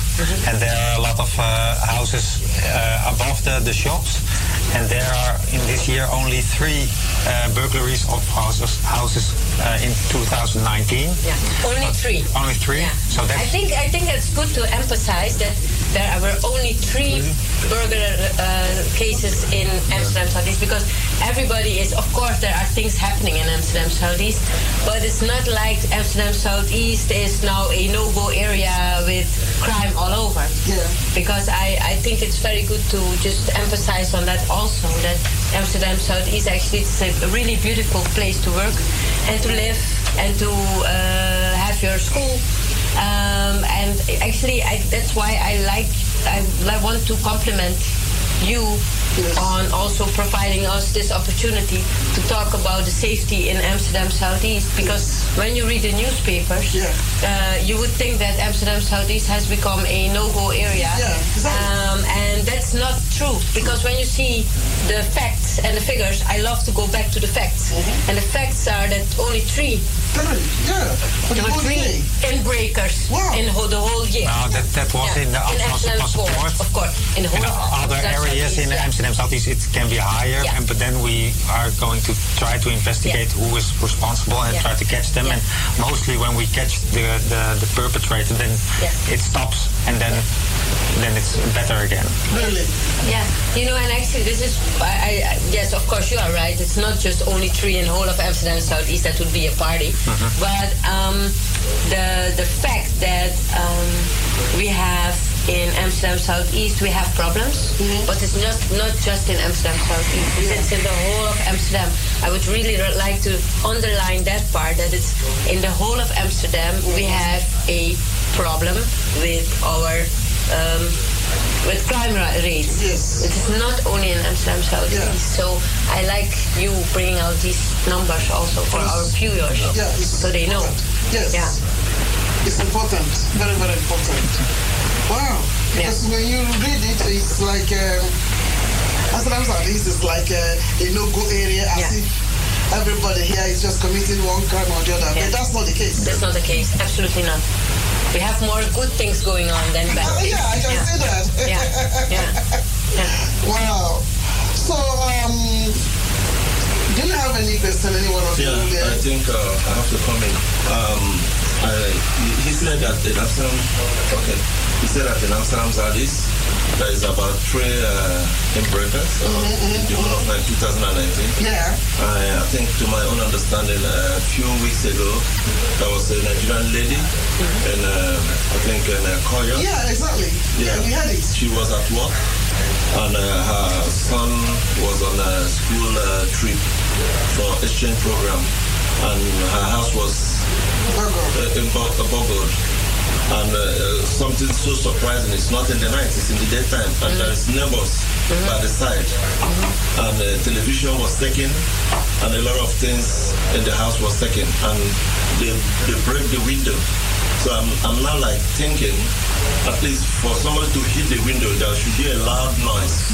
and there are a lot of uh, houses uh, above the, the shops, and there are in this year only three uh, burglaries of houses houses uh, in 2019. Yeah, only three. Only three. Yeah. So I think I think it's good to emphasize that there were only three burglar uh, cases in Amsterdam Southeast because everybody is, of course, there are things happening in Amsterdam Southeast, but it's not like Amsterdam Southeast is now a no-go area with crime all over. Yeah. Because I, I think it's very good to just emphasize on that also that Amsterdam Southeast actually is a really beautiful place to work and to live and to uh, have your school. Um, and actually, I, that's why I like, I, I want to compliment you on also providing us this opportunity to talk about the safety in Amsterdam Southeast. Because when you read the newspapers, uh, you would think that Amsterdam Southeast has become a no-go area, Yeah, um, and that's not true. Because when you see the facts and the figures, I love to go back to the facts, and the facts are that only three. There were three inbreakers in the whole year. No, that, that was Yeah. in the Amsterdam Amsterdam Poort. Poort, of course. In the whole In other areas in Southeast, yeah. Amsterdam Southeast, it can be higher, Yeah. and, but then we are going to try to investigate who is responsible and try to catch them. And mostly when we catch the, the, the perpetrator, then it stops, and then then it's better again. Really? Yeah, you know, and actually, this is, I, I, yes, of course, you are right. It's not just only three in the whole of Amsterdam Southeast. That would be a party. But um, the the fact that um, we have in Amsterdam Southeast we have problems, but it's not not just in Amsterdam Southeast. It's in the whole of Amsterdam. I would really like to underline that part that it's in the whole of Amsterdam we have a problem with our um, with crime ra- rates. Yes. It is not only in Amsterdam Southeast. So I like you bringing out these numbers also for our viewers, Yeah, so they know. Yes. Yeah. It's important. Very, very important. Wow. Because when you read it, it's like um, Amsterdam Southeast is like a, a no-go area as if everybody here is just committing one crime or the other. But that's not the case. That's not the case. Absolutely not. We have more good things going on than bad things. Yeah, I can see that. Yeah. Yeah. [laughs] yeah. Wow. So, um, do you have any question, any one of Yeah, you there? I think uh, I have to comment. Um, He- said that in Amsterdam, okay, he said that in Amsterdam Zadis, there is about three uh, uh, in the whole of 2019. Yeah. I, I think to my own understanding, a few weeks ago, there was a Nigerian lady, and uh, I think in uh, Koya. Yeah, exactly. Yeah, we had it. She was at work, and uh, her son was on a school uh, trip for exchange program, and her house was uh, Bo- uh. And uh, something so surprising, it's not in the night, it's in the daytime, and there is neighbors by the side. And uh, television was taken, and a lot of things in the house was taken, and they, they break the window. So I'm, I'm now like thinking, at least for someone to hit the window, there should be a loud noise.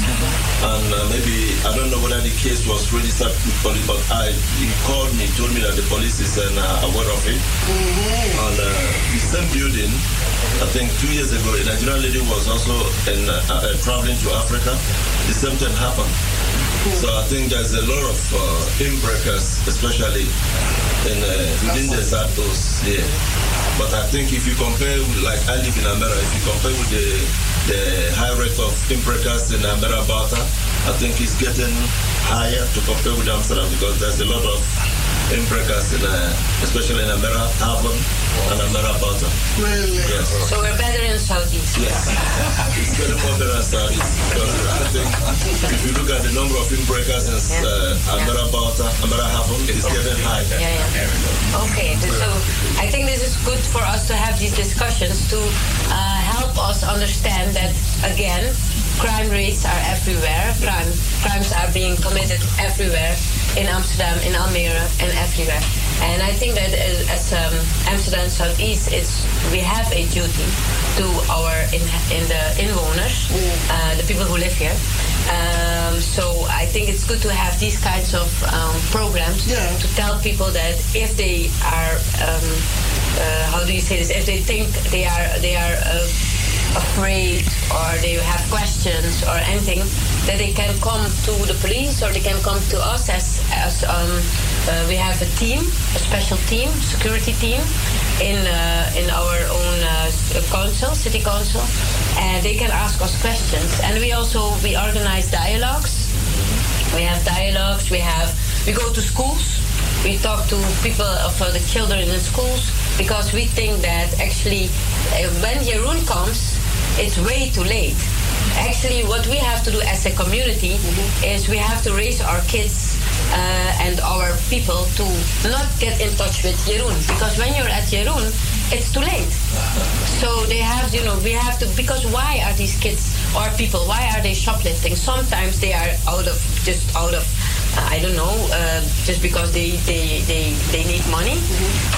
And uh, maybe, I don't know whether the case was registered with police, but I, he called me, told me that the police is uh, aware of it. And uh, the same building, I think two years ago, a Nigerian lady was also in, uh, uh, traveling to Africa. The same thing happened. So I think there's a lot of uh, inbreakers, especially in uh, within the Zatos here. But I think if you compare, like I live in America, if you compare with the the high rate of inbreakers in America, I think it's getting higher to compare with Amsterdam because there's a lot of inbreakers in, uh, especially in America, Haven and America. Really? Yes. So we're better in Southeast. Yes. [laughs] it's getting more better in Southeast because I think if you look at the number of inbreakers in uh, America, America Haven, it's getting high. Yeah, yeah. Okay, so I think this is good for us to have these discussions to uh, help us understand that again, crime rates are everywhere. Crime crimes are being committed everywhere in Amsterdam, in Almere, and everywhere. And I think that as, as um, Amsterdam Southeast, it's we have a duty to our in, in the inwoners, uh, the people who live here. Um, so I think it's good to have these kinds of um, programs to tell people that if they are, um, uh, how do you say this? If they think they are they are uh, afraid or they have questions or anything, that they can come to the police or they can come to us as as um, uh, we have a team, a special team, security team in uh, in our own uh, council, city council, and they can ask us questions. And we also we organize dialogues. We have dialogues. We have we go to schools. We talk to people of uh, the children in schools because we think that actually uh, when Jeroen comes, it's way too late. Actually, what we have to do as a community is we have to raise our kids uh, and our people to not get in touch with Jeroen because when you're at Jeroen, it's too late. So they have, you know, we have to because why are these kids or people why are they shoplifting? Sometimes they are out of just out of I don't know, uh, just because they, they, they, they need money.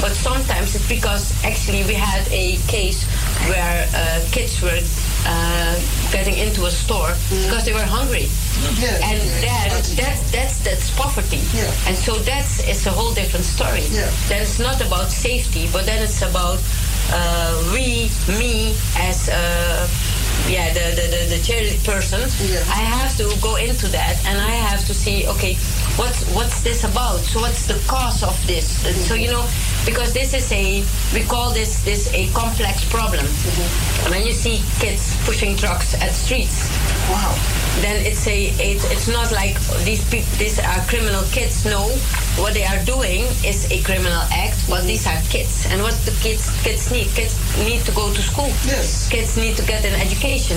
But sometimes it's because actually we had a case where uh, kids were uh, getting into a store because they were hungry. Yeah. And then that's, that's, that's poverty. Yeah. And so that's it's a whole different story. Yeah. Then it's not about safety, but then it's about we, me, as uh, yeah, the, the, the, the charity person, I have to go into that and I have to see, okay, what's what's this about? So what's the cause of this? And so you know, because this is a we call this this a complex problem. Mm-hmm. When you see kids pushing trucks at streets, wow, then it's a it's, it's not like these people these are criminal kids. No, what they are doing is a criminal act. But mm-hmm. these are kids, and what the kids kids need? Kids need to go to school. Yes. Kids need to get an education. Kids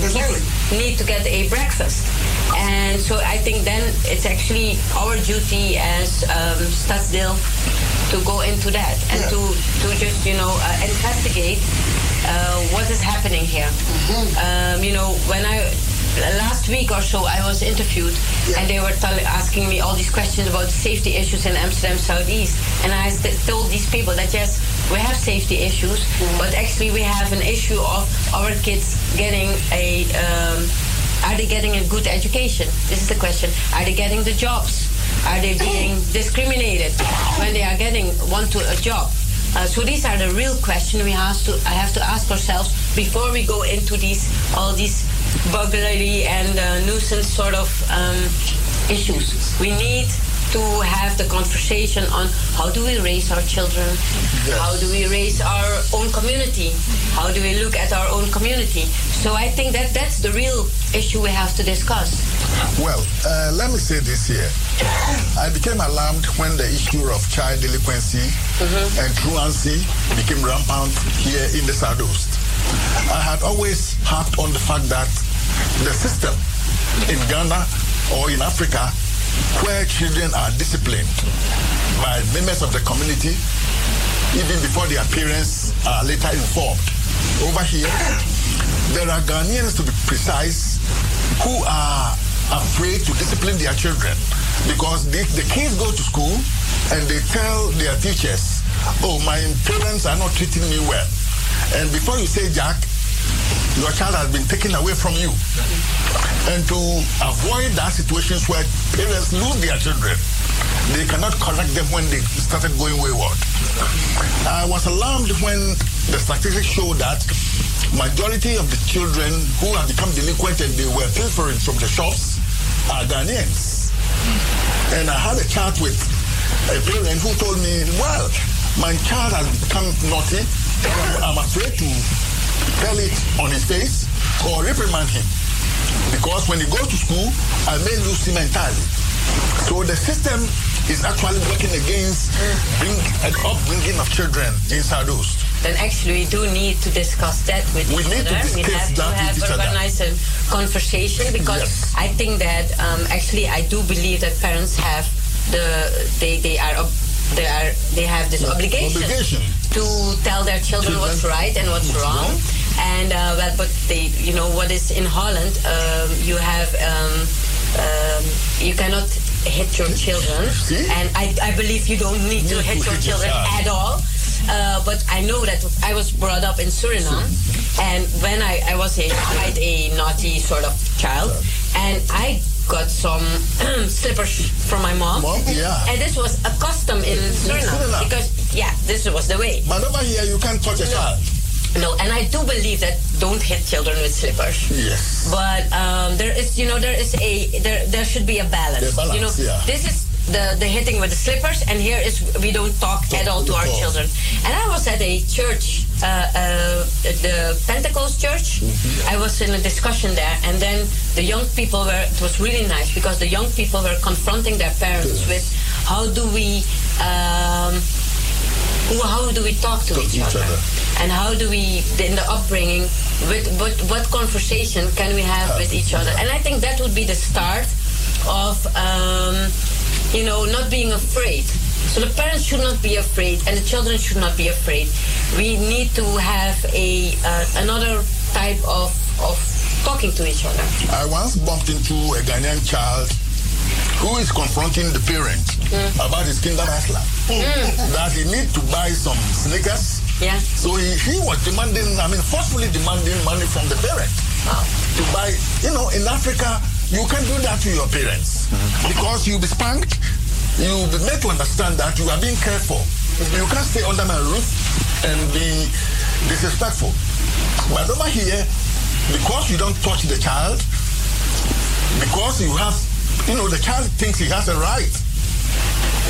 need to get a breakfast. And so I think then it's actually our duty as um, to go into that and to, to just, you know, uh, investigate uh, what is happening here. Um, you know, when I last week or so I was interviewed and they were tell- asking me all these questions about safety issues in Amsterdam Southeast. And I st- told these people that yes we have safety issues but actually we have an issue of our kids getting a um, are they getting a good education? This is the question. Are they getting the jobs? Are they being discriminated when they are getting want to a job? Uh, so these are the real questions we have to I have to ask ourselves before we go into these all these burglary and uh, nuisance sort of um, issues. We need to have the conversation on how do we raise our children, how do we raise our own community, how do we look at our own community. So I think that that's the real issue we have to discuss. Well, uh, let me say this here. I became alarmed when the issue of child delinquency and truancy became rampant here in the Southeast. I had always harped on the fact that the system in Ghana or in Africa where children are disciplined by members of the community even before their parents are later informed. Over here, there are Ghanaians, to be precise, who are afraid to discipline their children because the, the kids go to school and they tell their teachers, oh, my parents are not treating me well. And before you say, Jack, your child has been taken away from you. And to avoid that situations where parents lose their children, they cannot correct them when they started going wayward. I was alarmed when the statistics show that majority of the children who have become delinquent and they were pilfering from the shops are Ghanaians. And I had a chat with a parent who told me, well, my child has become naughty. I'm afraid to tell it on his face or reprimand him. Because when he goes to school, I may lose him entirely. So the system is actually working against bring, an upbringing of children in Southeast. Then actually we do need to discuss that with We each need to we have to have each organize a conversation because I think that um, actually I do believe that parents have the they they are ob- they are they have this obligation, Obligation. to tell their children, what's right and what's, wrong. And uh, well, but they you know what is in Holland um, you have um, um, you cannot hit your children. And I, I believe you don't need to hit your children at all uh, but I know that I was brought up in Suriname, and when I, I was a quite a naughty sort of child, and I got some [clears throat] slippers from my mom. yeah. And this was a custom in Suriname, because yeah, this was the way. But over here, you can't touch a child. No, and I do believe that don't hit children with slippers. Yes. But um, there is, you know, there is a there there should be a balance. Balance, you know, yeah. this is the the hitting with the slippers, and here is we don't talk at all to our talk. children. And I was at a church, uh, uh, the Pentecost church. Mm-hmm. I was in a discussion there, and then the young people were. It was really nice because the young people were confronting their parents with how do we. Um, how do we talk to, each, other? and how do we in the upbringing with what, what conversation can we have with each other and i think that would be the start of um, you know not being afraid so the parents should not be afraid and the children should not be afraid we need to have a uh, another type of of talking to each other I once bumped into a Ghanaian child who is confronting the parent about his Kingdom Hustler. That he need to buy some sneakers. Yeah. So he, he was demanding, I mean, forcefully demanding money from the parent to buy. You know, in Africa, you can't do that to your parents because you'll be spanked. You'll be made to understand that you are being cared for. You can't stay under my roof and be disrespectful. But over here, because you don't touch the child, because you have, you know, the child thinks he has a right.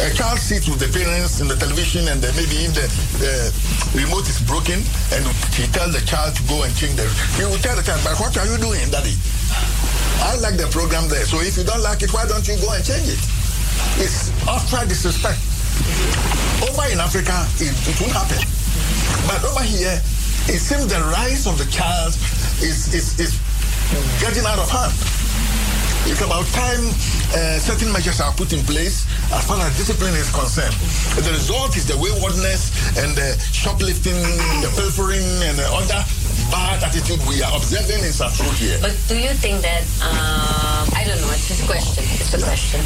A child sits with the parents in the television, and then maybe if the, the remote is broken, and he tells the child to go and change the. He will tell the child, "But what are you doing, daddy? I like the program there. So if you don't like it, why don't you go and change it? It's utter disrespect. Over in Africa, it, it won't happen. But over here, it seems the rise of the child is, is, is getting out of hand. It's about time uh, certain measures are put in place as far as discipline is concerned. The result is the waywardness and the shoplifting, the pilfering, and the other bad attitude we are observing in South here. But do you think that um, I don't know? It's a question. It's a question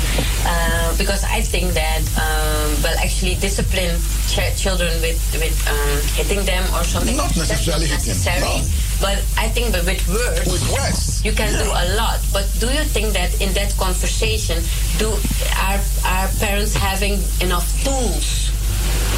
uh, because I think that um, well, actually, discipline ch- children with with um, hitting them or something. Not necessarily not hitting, necessary. no. But I think that with words, with words, you can do a lot. But do you think that in that conversation, do are are parents having enough tools,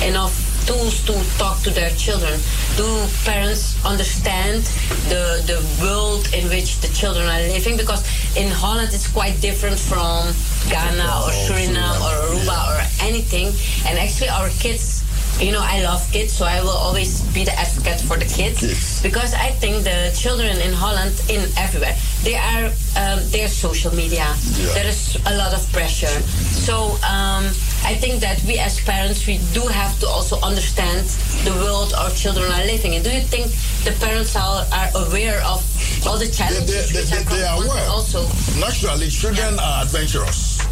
enough tools to talk to their children? Do parents understand the the world in which the children are living? Because in Holland it's quite different from Ghana or oh, Suriname or Aruba or anything. And actually our kids you know, I love kids, so I will always be the advocate for the kids because I think the children in Holland, in everywhere, they are um, social media. There is a lot of pressure. So um, I think that we as parents, we do have to also understand the world our children are living in. Do you think the parents are, are aware of all the challenges which are they are confronted aware. also? Naturally, children are adventurous.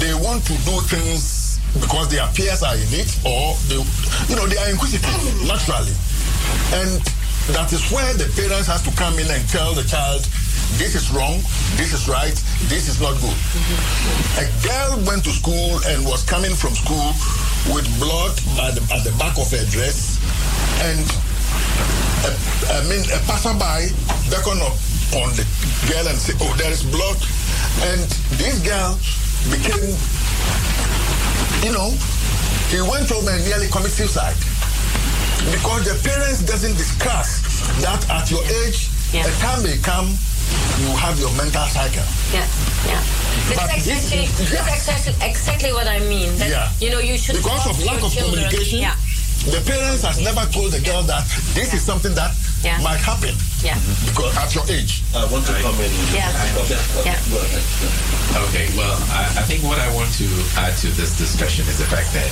They want to do things because their peers are in it, or they, you know, they are inquisitive naturally, and that is where the parents has to come in and tell the child, this is wrong, this is right, this is not good. A girl went to school and was coming from school with blood at the, at the back of her dress, and a, I mean, a passerby beckoned up on the girl and said, "Oh, there is blood," and this girl became, you know, he went home and nearly committed suicide because the parents doesn't discuss that at your age, a time may come you have your mental cycle. Yeah, yeah. This But is this- exactly, this is exactly, exactly what I mean. That, Yeah. You know, you should Because of lack of children. communication, Yeah, the parents has never told the girl that this is something that Yeah. might happen yeah. because at your age. I want to come in. Yeah. Yeah. Go ahead. Okay, well, I, I think what I want to add to this discussion is the fact that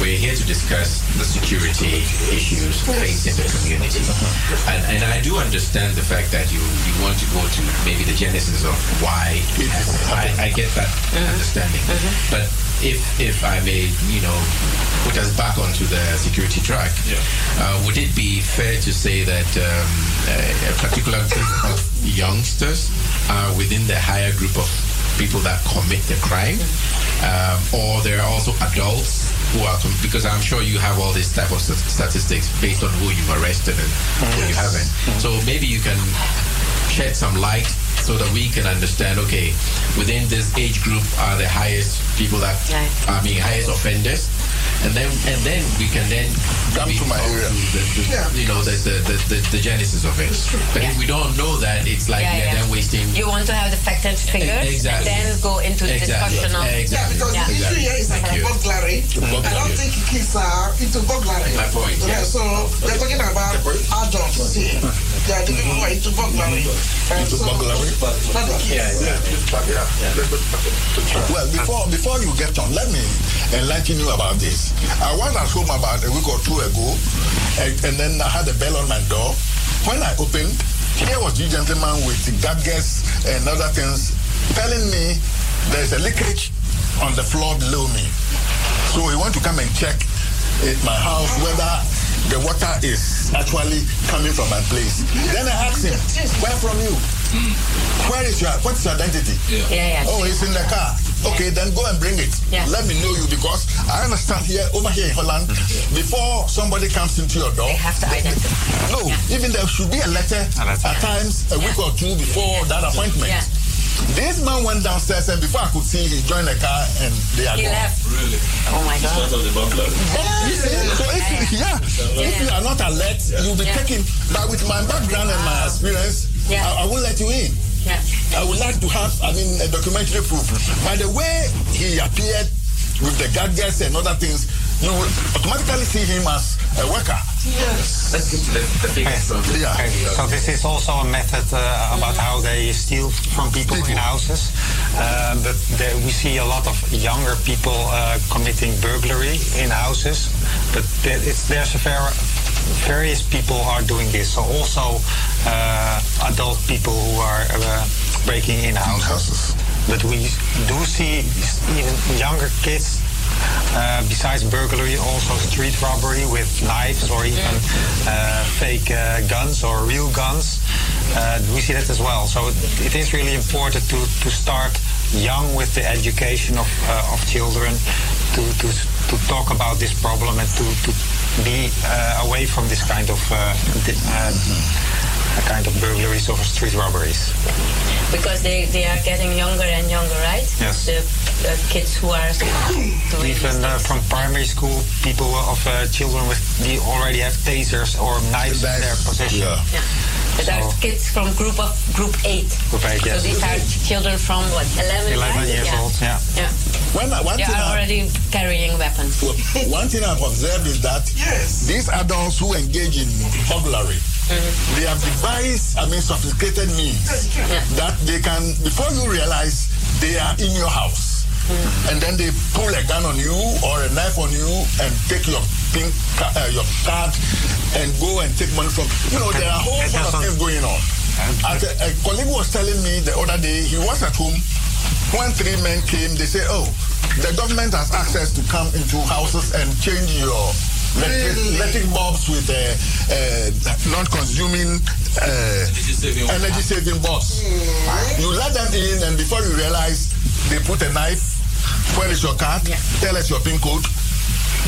we're here to discuss the security issues facing the community. Uh-huh. And, and I do understand the fact that you, you want to go to maybe the genesis of why it happened. I, I get that mm-hmm. understanding. Mm-hmm. But if, if I may, you know, put us back onto the security track, uh, would it be fair to say that um, a, a particular group of youngsters are within the higher group of people that commit the crime, um, or there are also adults who are because I'm sure you have all these type of statistics based on who you've arrested and who you haven't. So maybe you can shed some light so that we can understand. Okay, within this age group are the highest people that I mean highest offenders. And then, and then we can then come to my area. The, the, You know the the, the, the the genesis of it. But if we don't know that, it's like Yeah, we're yeah. then wasting. You want to have the fact and figures Exactly. and then go into the Exactly. discussion of Exactly. Yeah, because Yeah. the issue here is Thank about you. burglary. I don't think kids are into burglary. My point, Yeah, yeah. so we're talking about adults here. Yeah, the people who are into burglary. And Into so- burglary? Not the kids. Well, before before you get on, let me enlighten you about this. I was at home about a week or two ago, and, and then I had a bell on my door. When I opened, here was the gentleman with the gadgets and other things telling me there's a leakage on the floor below me. So he want to come and check at my house whether the water is actually coming from my place. Then I asked him, where from you? Where is your, what's your identity? Yeah, yeah. Oh, it's in the car. Okay, then go and bring it. Yeah. Let me know you because I understand here, over here in Holland, mm-hmm. before somebody comes into your door, They have to identify. no, even there should be a letter, at times a week or two before that appointment. Yeah. This man went downstairs and before I could see, he joined the car and they are He gone. left. Really? Oh my God. Because of the burglary. You see? So if you, yeah, if you are not alert, you'll be Yeah. taken. But with my background and my experience, Yeah. I, I won't let you in. Yeah. I would like to have, I mean, a documentary proof. By the way he appeared with the gadgets and other things, you will automatically see him as a worker. Yes. Let's get to the, the figures from Yeah. Okay, so this is also a method uh, about how they steal from people, in houses. Um, but there, we see a lot of younger people uh, committing burglary in houses. But it's, there's a fair, various people are doing this. So also uh, adult people who are uh, breaking in houses. But we do see even younger kids uh, besides burglary, also street robbery with knives or even uh, fake uh, guns or real guns. Uh, we see that as well. So it is really important to, to start young with the education of, of children to, to, to talk about this problem and to, to be uh, away from this kind of uh, di- uh, kind of burglaries or street robberies. Because they, they are getting younger and younger, right? Yes. The uh, kids who are doing Even uh, from primary school, people of uh, children with the already have tasers or knives in their possession. Yeah. But are So- kids from group of group eight. Group eight, yes. So these are children from what, 11, 11 right? years yeah. old, yeah. Yeah. When, I- one They thing are I- already carrying weapons. Well, [laughs] one thing I've observed is that yes. these adults who engage in burglary, mm-hmm. they have devised, I mean, sophisticated means that they can, before you realize, they are in your house. And then they pull a gun on you or a knife on you and take your pink ca- uh, your card and go and take money from. You know, there are a whole lot of things going on. As a, a colleague was telling me the other day, he was at home when three men came. They say, "Oh, the government has access to come into houses and change your electric, electric bulbs with uh, uh, non-consuming uh, energy saving bulbs. You let them in, and before you realize, they put a knife. Where is your card? Tell us your PIN code.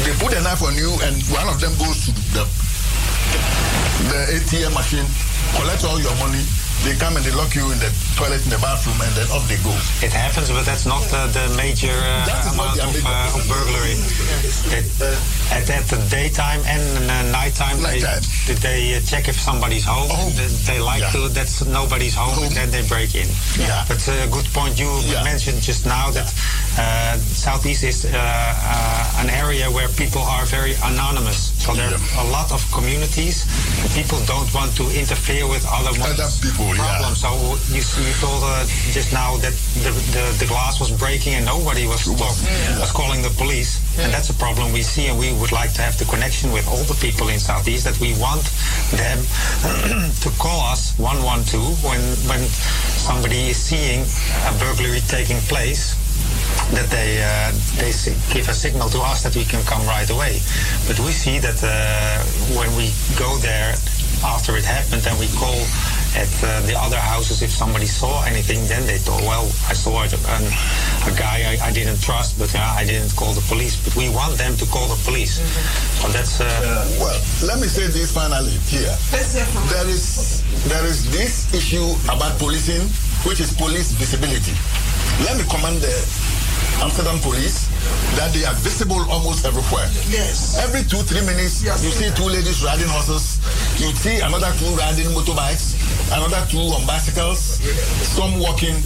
They put a knife on you, and one of them goes to the the ATM machine, collect all your money, they come and they lock you in the toilet in the bathroom and then off they go. It happens, but that's not uh, the major uh, That is not amount the of, uh, of burglary. It, at, at the daytime and uh, nighttime, Nighttime. They, they uh, check if somebody's home. They, they like Yeah. to that's nobody's home, and then they break in. Yeah. But a good point you mentioned just now that uh, Southeast is uh, uh, an area where people are very anonymous. So there are a lot of communities. People don't want to interfere with other, Other people, yeah. So you, you told uh, just now that the, the, the glass was breaking and nobody was, talk, was calling the police. And that's a problem we see, and we would like to have the connection with all the people in Southeast that we want them [clears throat] to call us 112 when when somebody is seeing a burglary taking place that they uh, they give a signal to us that we can come right away. But we see that uh, when we go there after it happened and we call at uh, the other houses if somebody saw anything, then they thought, well, I saw it, um, a guy I, I didn't trust, but uh, I didn't call the police. But we want them to call the police. So that's. Uh, Well, let me say this finally here. There is there is this issue about policing, which is police visibility. Let me commend the Amsterdam police that they are visible almost everywhere. Yes. Every two, three minutes, you see two ladies riding horses, you see another two riding motorbikes, another two on bicycles, some walking.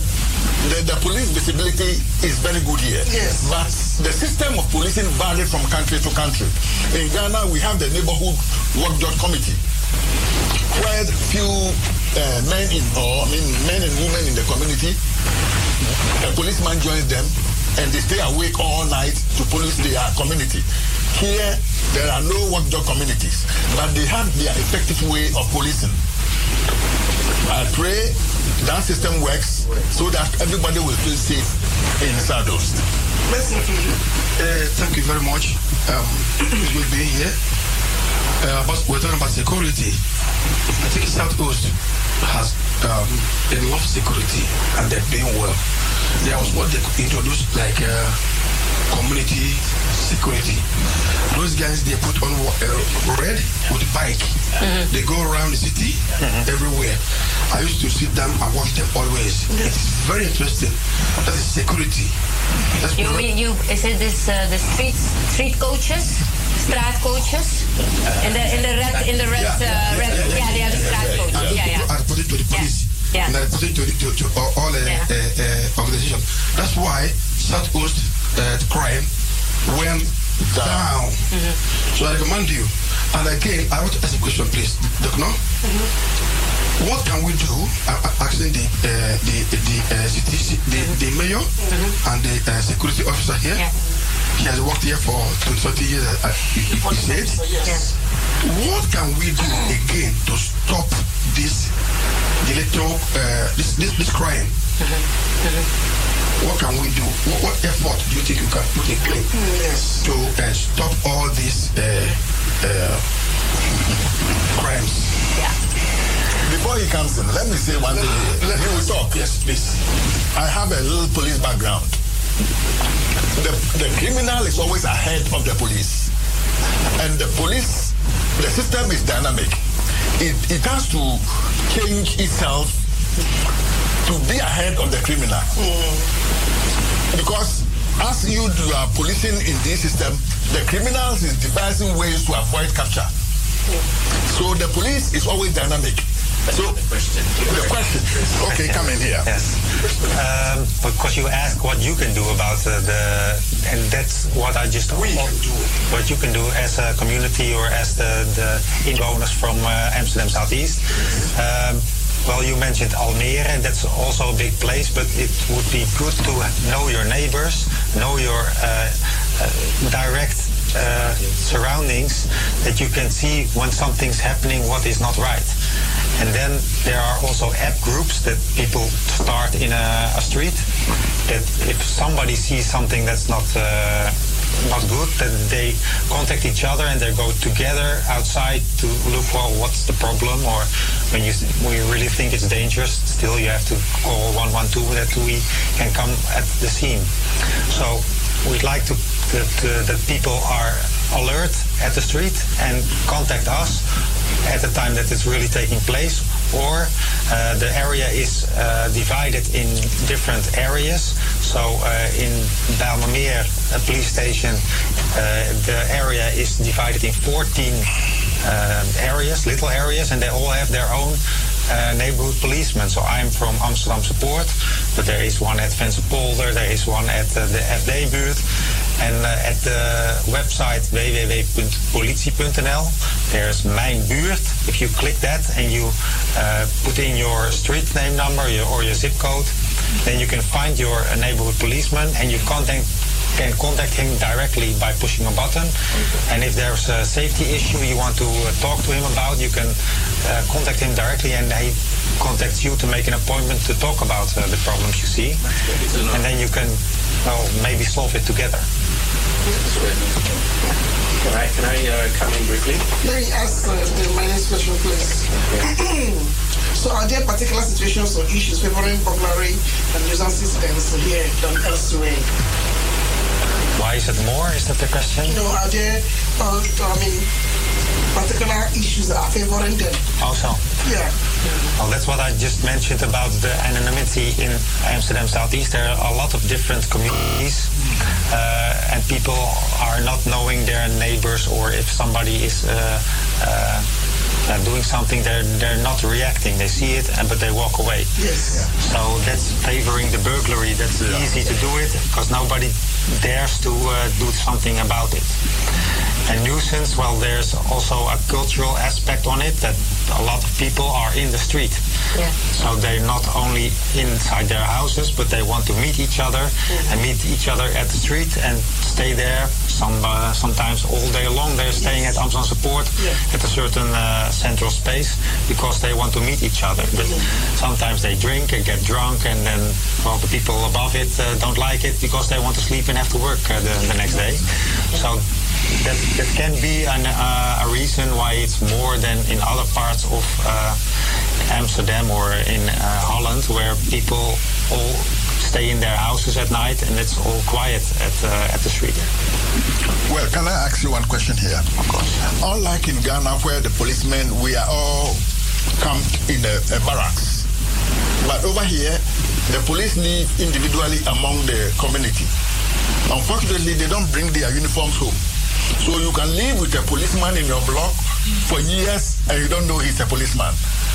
The, the police visibility is very good here. Yes. But the system of policing varies from country to country. In Ghana, we have the neighborhood watchdog committee, where few uh, men in, or I mean, men and women in the community, a policeman joins them, and they stay awake all night to police their community. Here, there are no watchdog communities, but they have their effective way of policing. I pray that system works so that everybody will feel safe in Southwest. Uh, thank you very much. Um, [coughs] it's good being here. Uh, but we're talking about security. I think South Coast has um, enough security and they're doing well. There was what they introduced like uh, community security. Those guys they put on uh, red with bike. They go around the city everywhere. I used to sit down and watch them always. It's very interesting. That is security. That's You, very- you, is it this uh, the street street coaches, straat coaches, in the in the red in the red uh, red yeah they have the straat coaches yeah yeah. I report it to the police. Yeah. And it to, the- to, to all, all uh, Yeah. uh, uh, organizations. That's why South Coast uh, crime went down. So I recommend you. And again, I want to ask a question, please. Doc, no? What can we do? I'm I'm asking the uh, the the, uh, the, the mayor and the uh, security officer here. He has worked here for 20 years. Uh, he, he he said. Yes. What can we do again to stop this the little uh, this, this this crime? What can we do? What, what effort do you think you can put in place to uh, stop all these uh, uh, crimes? Before he comes in, let me say one thing here. He will talk. Yes, please. I have a little police background. The, the criminal is always ahead of the police. And the police, the system is dynamic. It, it has to change itself to be ahead of the criminal. Mm. Because as you do are policing in this system, the criminals is devising ways to avoid capture. Mm. So the police is always dynamic. So the question. The question. Okay, come in here. Yes. Um, because you ask what you can do about uh, the, and that's what I just we what you can do as a community or as the the inwoners from uh, Amsterdam Southeast. Um, well, you mentioned Almere, and that's also a big place, but it would be good to know your neighbors, know your uh, uh, direct uh, surroundings, that you can see when something's happening, what is not right. And then there are also app groups that people start in a, a street. That if somebody sees something that's not uh, not good, that they contact each other and they go together outside to look well what's the problem or when you when you really think it's dangerous, still you have to call 112 that we can come at the scene. So we'd like to that, uh, that people are alert at the street and contact us at the time that it's really taking place or uh, the area is uh, divided in different areas. So uh, in uh, police station, uh, the area is divided in 14 uh, areas, little areas, and they all have their own uh, neighborhood policemen. So I'm from Amsterdamse Poort, but there is one at Venserpolder, there is one at uh, the FD-buurt. And uh, at the website www.politie.nl, there's Mijn Buurt. If you click that and you uh, put in your street name number your, or your zip code, then you can find your uh, neighborhood policeman and you contact can contact him directly by pushing a button. And if there's a safety issue you want to uh, talk to him about, you can uh, contact him directly and he contact you to make an appointment to talk about uh, the problems you see. And then you can, well, maybe solve it together. Can I, can I uh, come in briefly? Let me ask uh, the, my next question, please. so, are there particular situations or issues favoring burglary and nuisance incidents here than elsewhere? Why is it more? Is that the question? You know, are there, uh, I mean, particular issues that are favoring them? Also. Yeah. Well, that's what I just mentioned about the anonymity in Amsterdam Southeast. There are a lot of different communities, uh, and people are not knowing their neighbors, or if somebody is uh, uh, uh, doing something, they're they're not reacting. They see it, and but they walk away. Yes. So that's favoring the burglary. That's easy to do it because nobody dares to uh, do something about it. And nuisance, well, there's also a cultural aspect on it that a lot of people are in the street. Yeah. So they're not only inside their houses, but they want to meet each other and meet each other at the street and stay there. Some uh, sometimes all day long they're staying at Amsterdamse Poort at a certain uh, central space because they want to meet each other. But sometimes they drink and get drunk, and then well the people above it uh, don't like it because they want to sleep and have to work uh, the, the next day. So that, that can be an, uh, a reason why it's more than in other parts of uh, Amsterdam or in uh, Holland, where people all stay in their houses at night and it's all quiet at uh, at the street. Well, can I ask you one question here? Of course. Unlike in Ghana, where the policemen, we are all camped in a, a barracks. But over here, the police live individually among the community. Unfortunately, they don't bring their uniforms home. So you can live with a policeman in your block for years and you don't know he's a policeman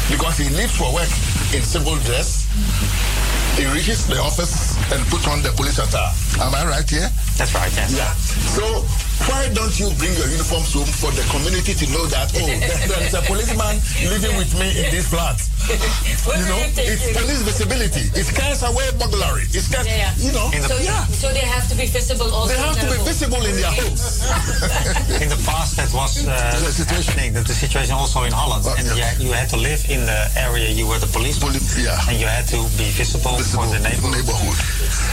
because he lives for work in civil dress. He reaches the office and puts on the police attire. Am I right here? That's right, yes. Yeah. So why don't you bring your uniforms home for the community to know that, oh, there, [laughs] there is a policeman living with me in this flat? [laughs] You know, it's police visibility. It scares away burglary. It scares, Yeah, yeah. you know. so, yeah. so they have to be visible also. They have to be their visible in their homes. [laughs] in the past, that was uh, happening. That the situation also in Holland, and yeah, you had to live in the area you were the policeman, and you had to be visible, for the neighborhood.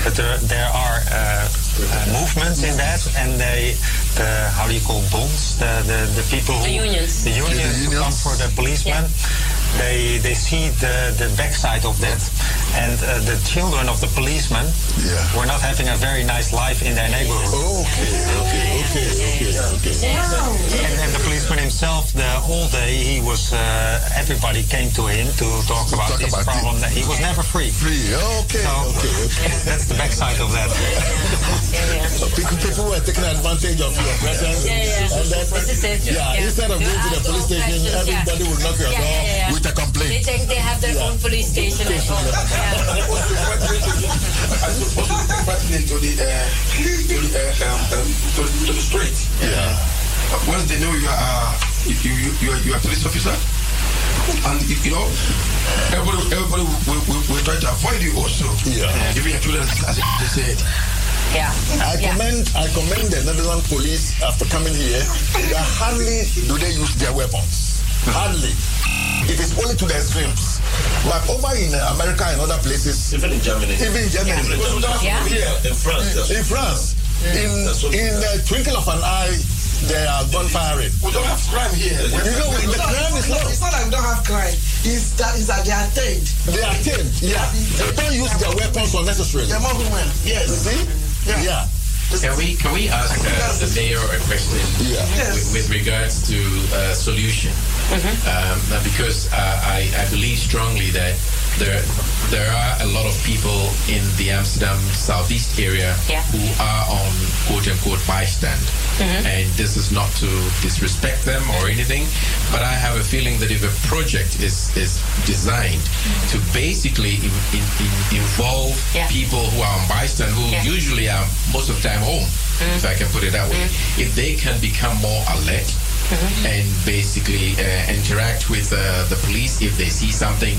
But there, there are uh, uh, movements in that, and they, the how do you call bonds? The the, the people who The unions. the unions who come for the policemen. They they see the the backside of that, and uh, the children of the policemen were not having a very nice life in their neighborhood. Okay, okay, okay, okay, okay. And, and the policeman himself, the whole day, he was, uh, everybody came to him to talk about this problem. That he was never free. Free, okay, okay, okay. That's the backside of that. So [laughs] people, people were taking advantage of your presence. Yeah, yeah. And then, This is it. Yeah, Yeah. instead of going to the police station, everybody would knock your Yeah, door yeah, yeah. with a complaint. They think they have their own police station at home. I suppose to take pertinent to the, uh, to the, uh, um, um, to, to the street. Yeah. Once they know you are, you, you, you, are, you are a police officer, and if, you know, everybody, everybody will, will, will try to avoid you also. Yeah. Even your children, as they said. Yeah. I commend I commend the Netherlands police after coming here. That hardly do they use their weapons. Hardly. It is only to the extremes. But over in America and other places, Even in Germany. even in Germany, Yeah. In France. that's- in France, in in the twinkle of an eye, they are gun firing. We don't have crime here. You know, the It's crime is it's not- low. It's not like we don't have crime. It's that, it's that they are tamed. They are tamed. Yeah, they don't use their weapons unnecessarily. They're more human. Yes. You see? Yeah. Can we can we ask uh, the mayor a question Yeah. with, with regards to uh, solution? Um, because uh, I, I believe strongly that there there are a lot of people in the Amsterdam southeast area Yeah. who are on quote unquote bystand. Mhm. And this is not to disrespect them or anything, but I have a feeling that if a project is, is designed to basically in, in, in involve people who are on bystand, who usually are most of the time home, if I can put it that way, if they can become more alert and basically uh, interact with uh, the police if they see something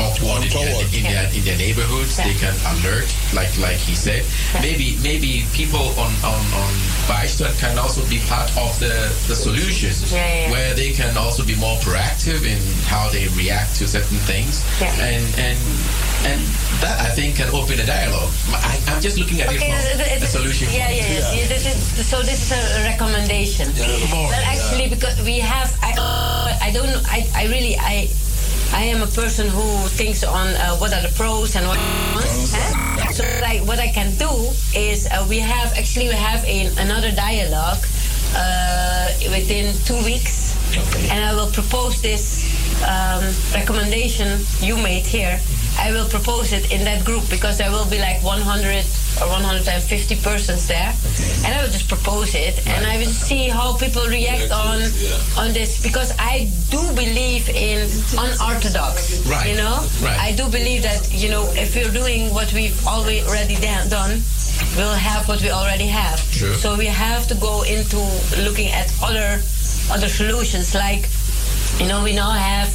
awkward in, their, in, their, in their neighborhoods, they can alert, like like he said. Maybe maybe people on, on, on bystand can also be part of the, the solution, Yeah, yeah, yeah. where they can also be more proactive in how they react to certain things, Yeah. and and and that I think can open a dialogue. I, I'm just looking at Okay, it it- from it- a solution. Yeah, yeah, yeah. yeah. this is- so this is a recommendation. more, But actually, because we have, I, I don't, know, I, I really, I, I am a person who thinks on uh, what are the pros and what cons. eh? So like, what I can do is uh, we have actually we have a, another dialogue uh, within two weeks, and I will propose this um, recommendation you made here. I will propose it in that group because there will be like 100 or 150 persons there, and I will just propose it, and I will see how people react on on this because I do believe in unorthodox. Right. You know, Right. I do believe that you know if we're doing what we've already done, we'll have what we already have. True. So we have to go into looking at other other solutions like you know, we now have,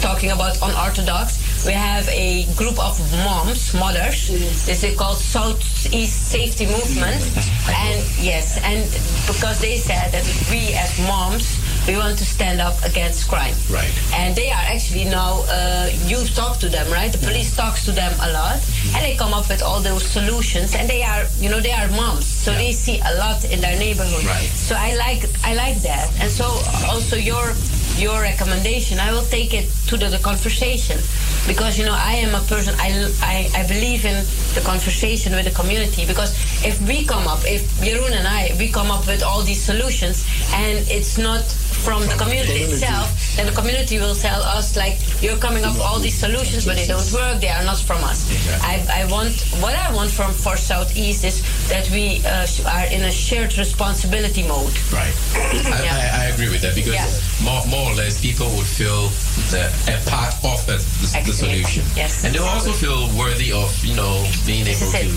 talking about unorthodox, we have a group of moms, mothers. This is called Southeast Safety Movement. And yes, and because they said that we as moms, we want to stand up against crime. Right. And they are actually now, uh, you talk to them, right? The police talks to them a lot, and they come up with all those solutions. And they are, you know, they are moms, so they see a lot in their neighborhood. Right. So I like, I like that. And so also your your recommendation, I will take it to the, the conversation because you know I am a person I, I I believe in the conversation with the community because if we come up, if Jeroen and I we come up with all these solutions and it's not from the community, itself, then the community will tell us like you're coming up with all these solutions but they don't work, they are not from us. I, I want what I want from for Southeast is that we uh, are in a shared responsibility mode. Right. I, I, I agree with that because Yeah. more, more or less people would feel the, a part of the, the, the solution. Yes. And they'll also feel worthy of, you know, being able to.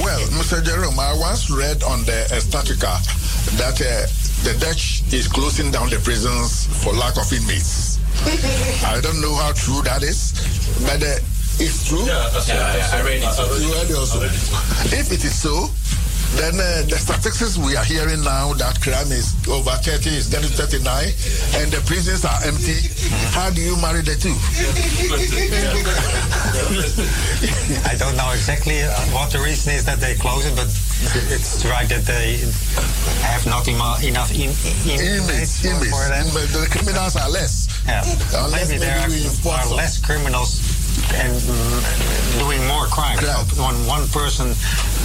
Well, Mr. Jerome, I once read on the Estatica that uh, the Dutch is closing down the prisons for lack of inmates. [laughs] I don't know how true that is, but uh, it's true. Yeah, I, I read it. You read it also. If it is so, then uh, the statistics we are hearing now that crime is over 30, is getting 39, and the prisons are empty. How do you marry the two? I don't know exactly uh, what the reason is that they close it, but it's right that they have not enough in, in, Inmates, for- inmates. for them. But the criminals are less. Yeah. Unless maybe there maybe are, are less criminals and doing more crime. So when one person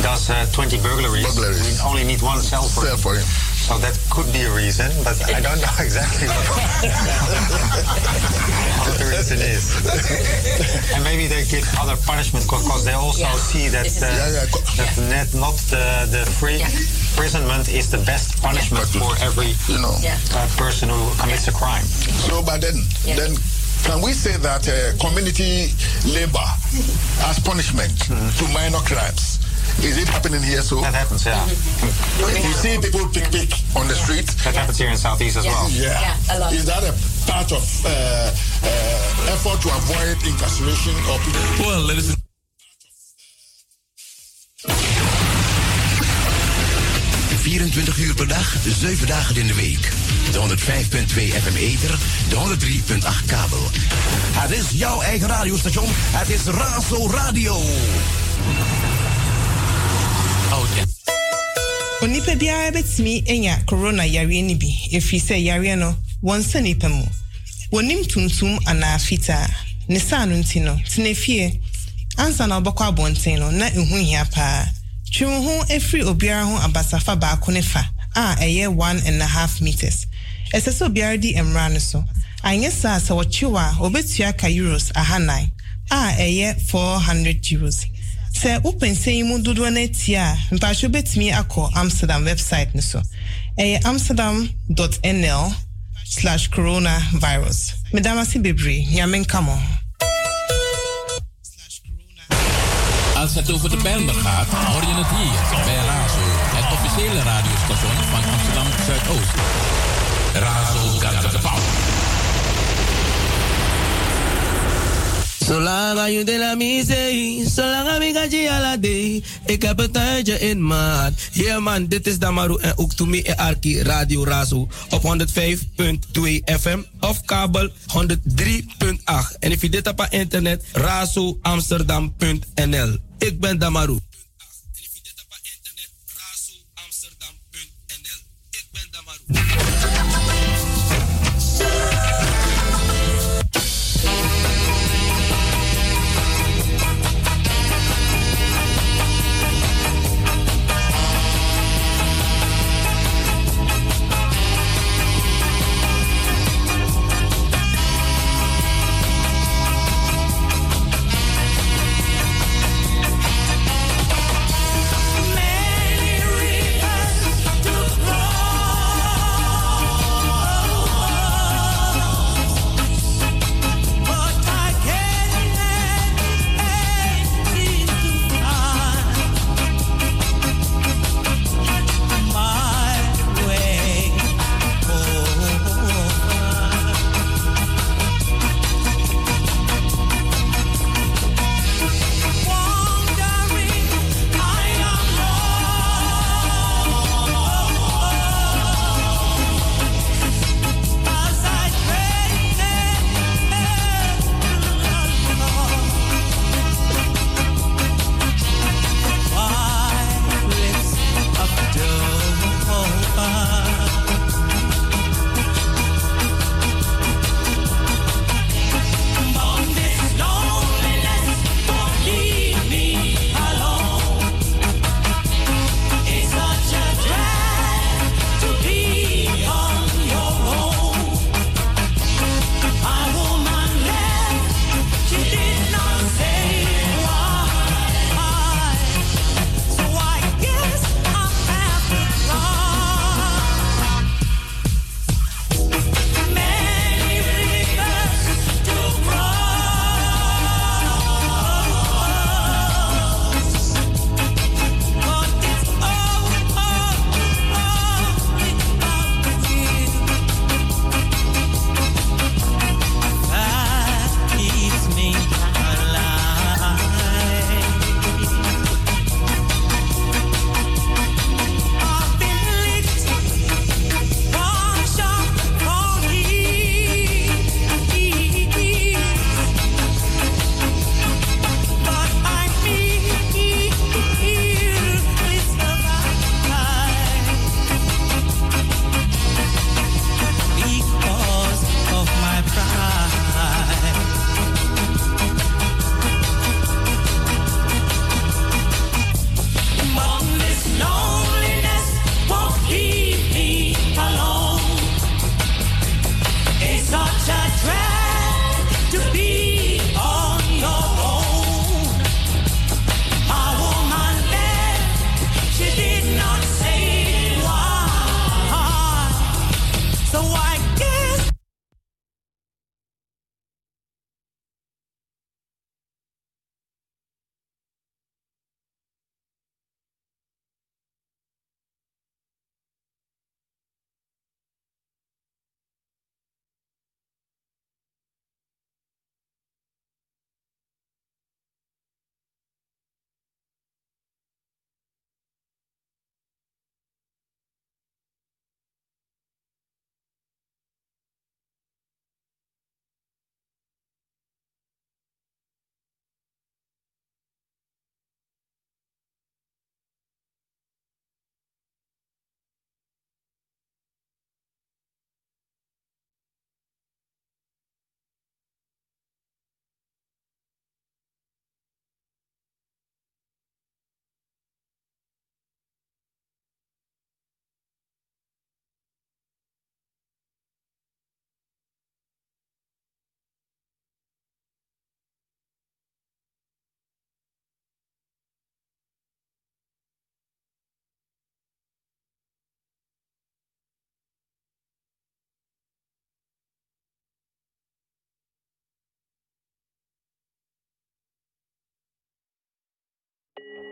does uh, 20 burglaries, we only need one cell for, Cell for him. So that could be a reason, but I don't know [laughs] exactly what, [laughs] what the reason is. and maybe they give other punishment because they also see that uh, that net, not the, the free imprisonment is the best punishment for every you know. Uh, person who commits a crime. So, but then, then can we say that uh, community labor as punishment to minor crimes? Is it happening here? So that happens, yeah. You see people pick pick on the street. That happens here in Southeast as well. Yeah. Yeah, a lot. Is that a part of uh, uh, effort to avoid incarceration or people? Well, ladies 24 uur per dag, 7 dagen in de week. De 105.2 FM Ether, de 103.8 kabel. Het is jouw eigen radiostation. Het is Raso Radio. Oh, onipa biara bɛtumi anya corona yareɛ no bi ɛfiri sɛ yareɛ no wɔnsa nipa mu wɔnim tuntum anaa fitaa ne saa no nti no tena fie ansa na wɔbɛkɔ abɔnten no na ɛho hia paa twe wo ho afiri obiara ho abasafa baako ne fa a ɛyɛ one and a half meters. Ɛsɛ sɛ obiara di mmara no so. Anyɛ saa sɛ wɔkyew a wɔbɛtua ka euros ahanan a ɛyɛ 400 euros. Sɛ wopɛ nsɛm yi mu dodoɔ no atie a mpatwo bɛtumi akɔ amsterdam website no so. Ɛyɛ amsterdam.nl slash coronavirus. Medam ase bebree nyame nka mo ho Als het over de Bijlmer gaat, hoor je het hier bij Razo, het officiële radiostation van Amsterdam Zuidoost. Razo pauw. Zolang je de la misee, zolang ik ga je ala day. Ik heb een tijdje in maat. Yeah man, dit is Damaru en ook to me en Arki Radio Razo op 105.2 FM of kabel 103.8. En if je dit op internet, razoamsterdam.nl. Ik ben Damaru.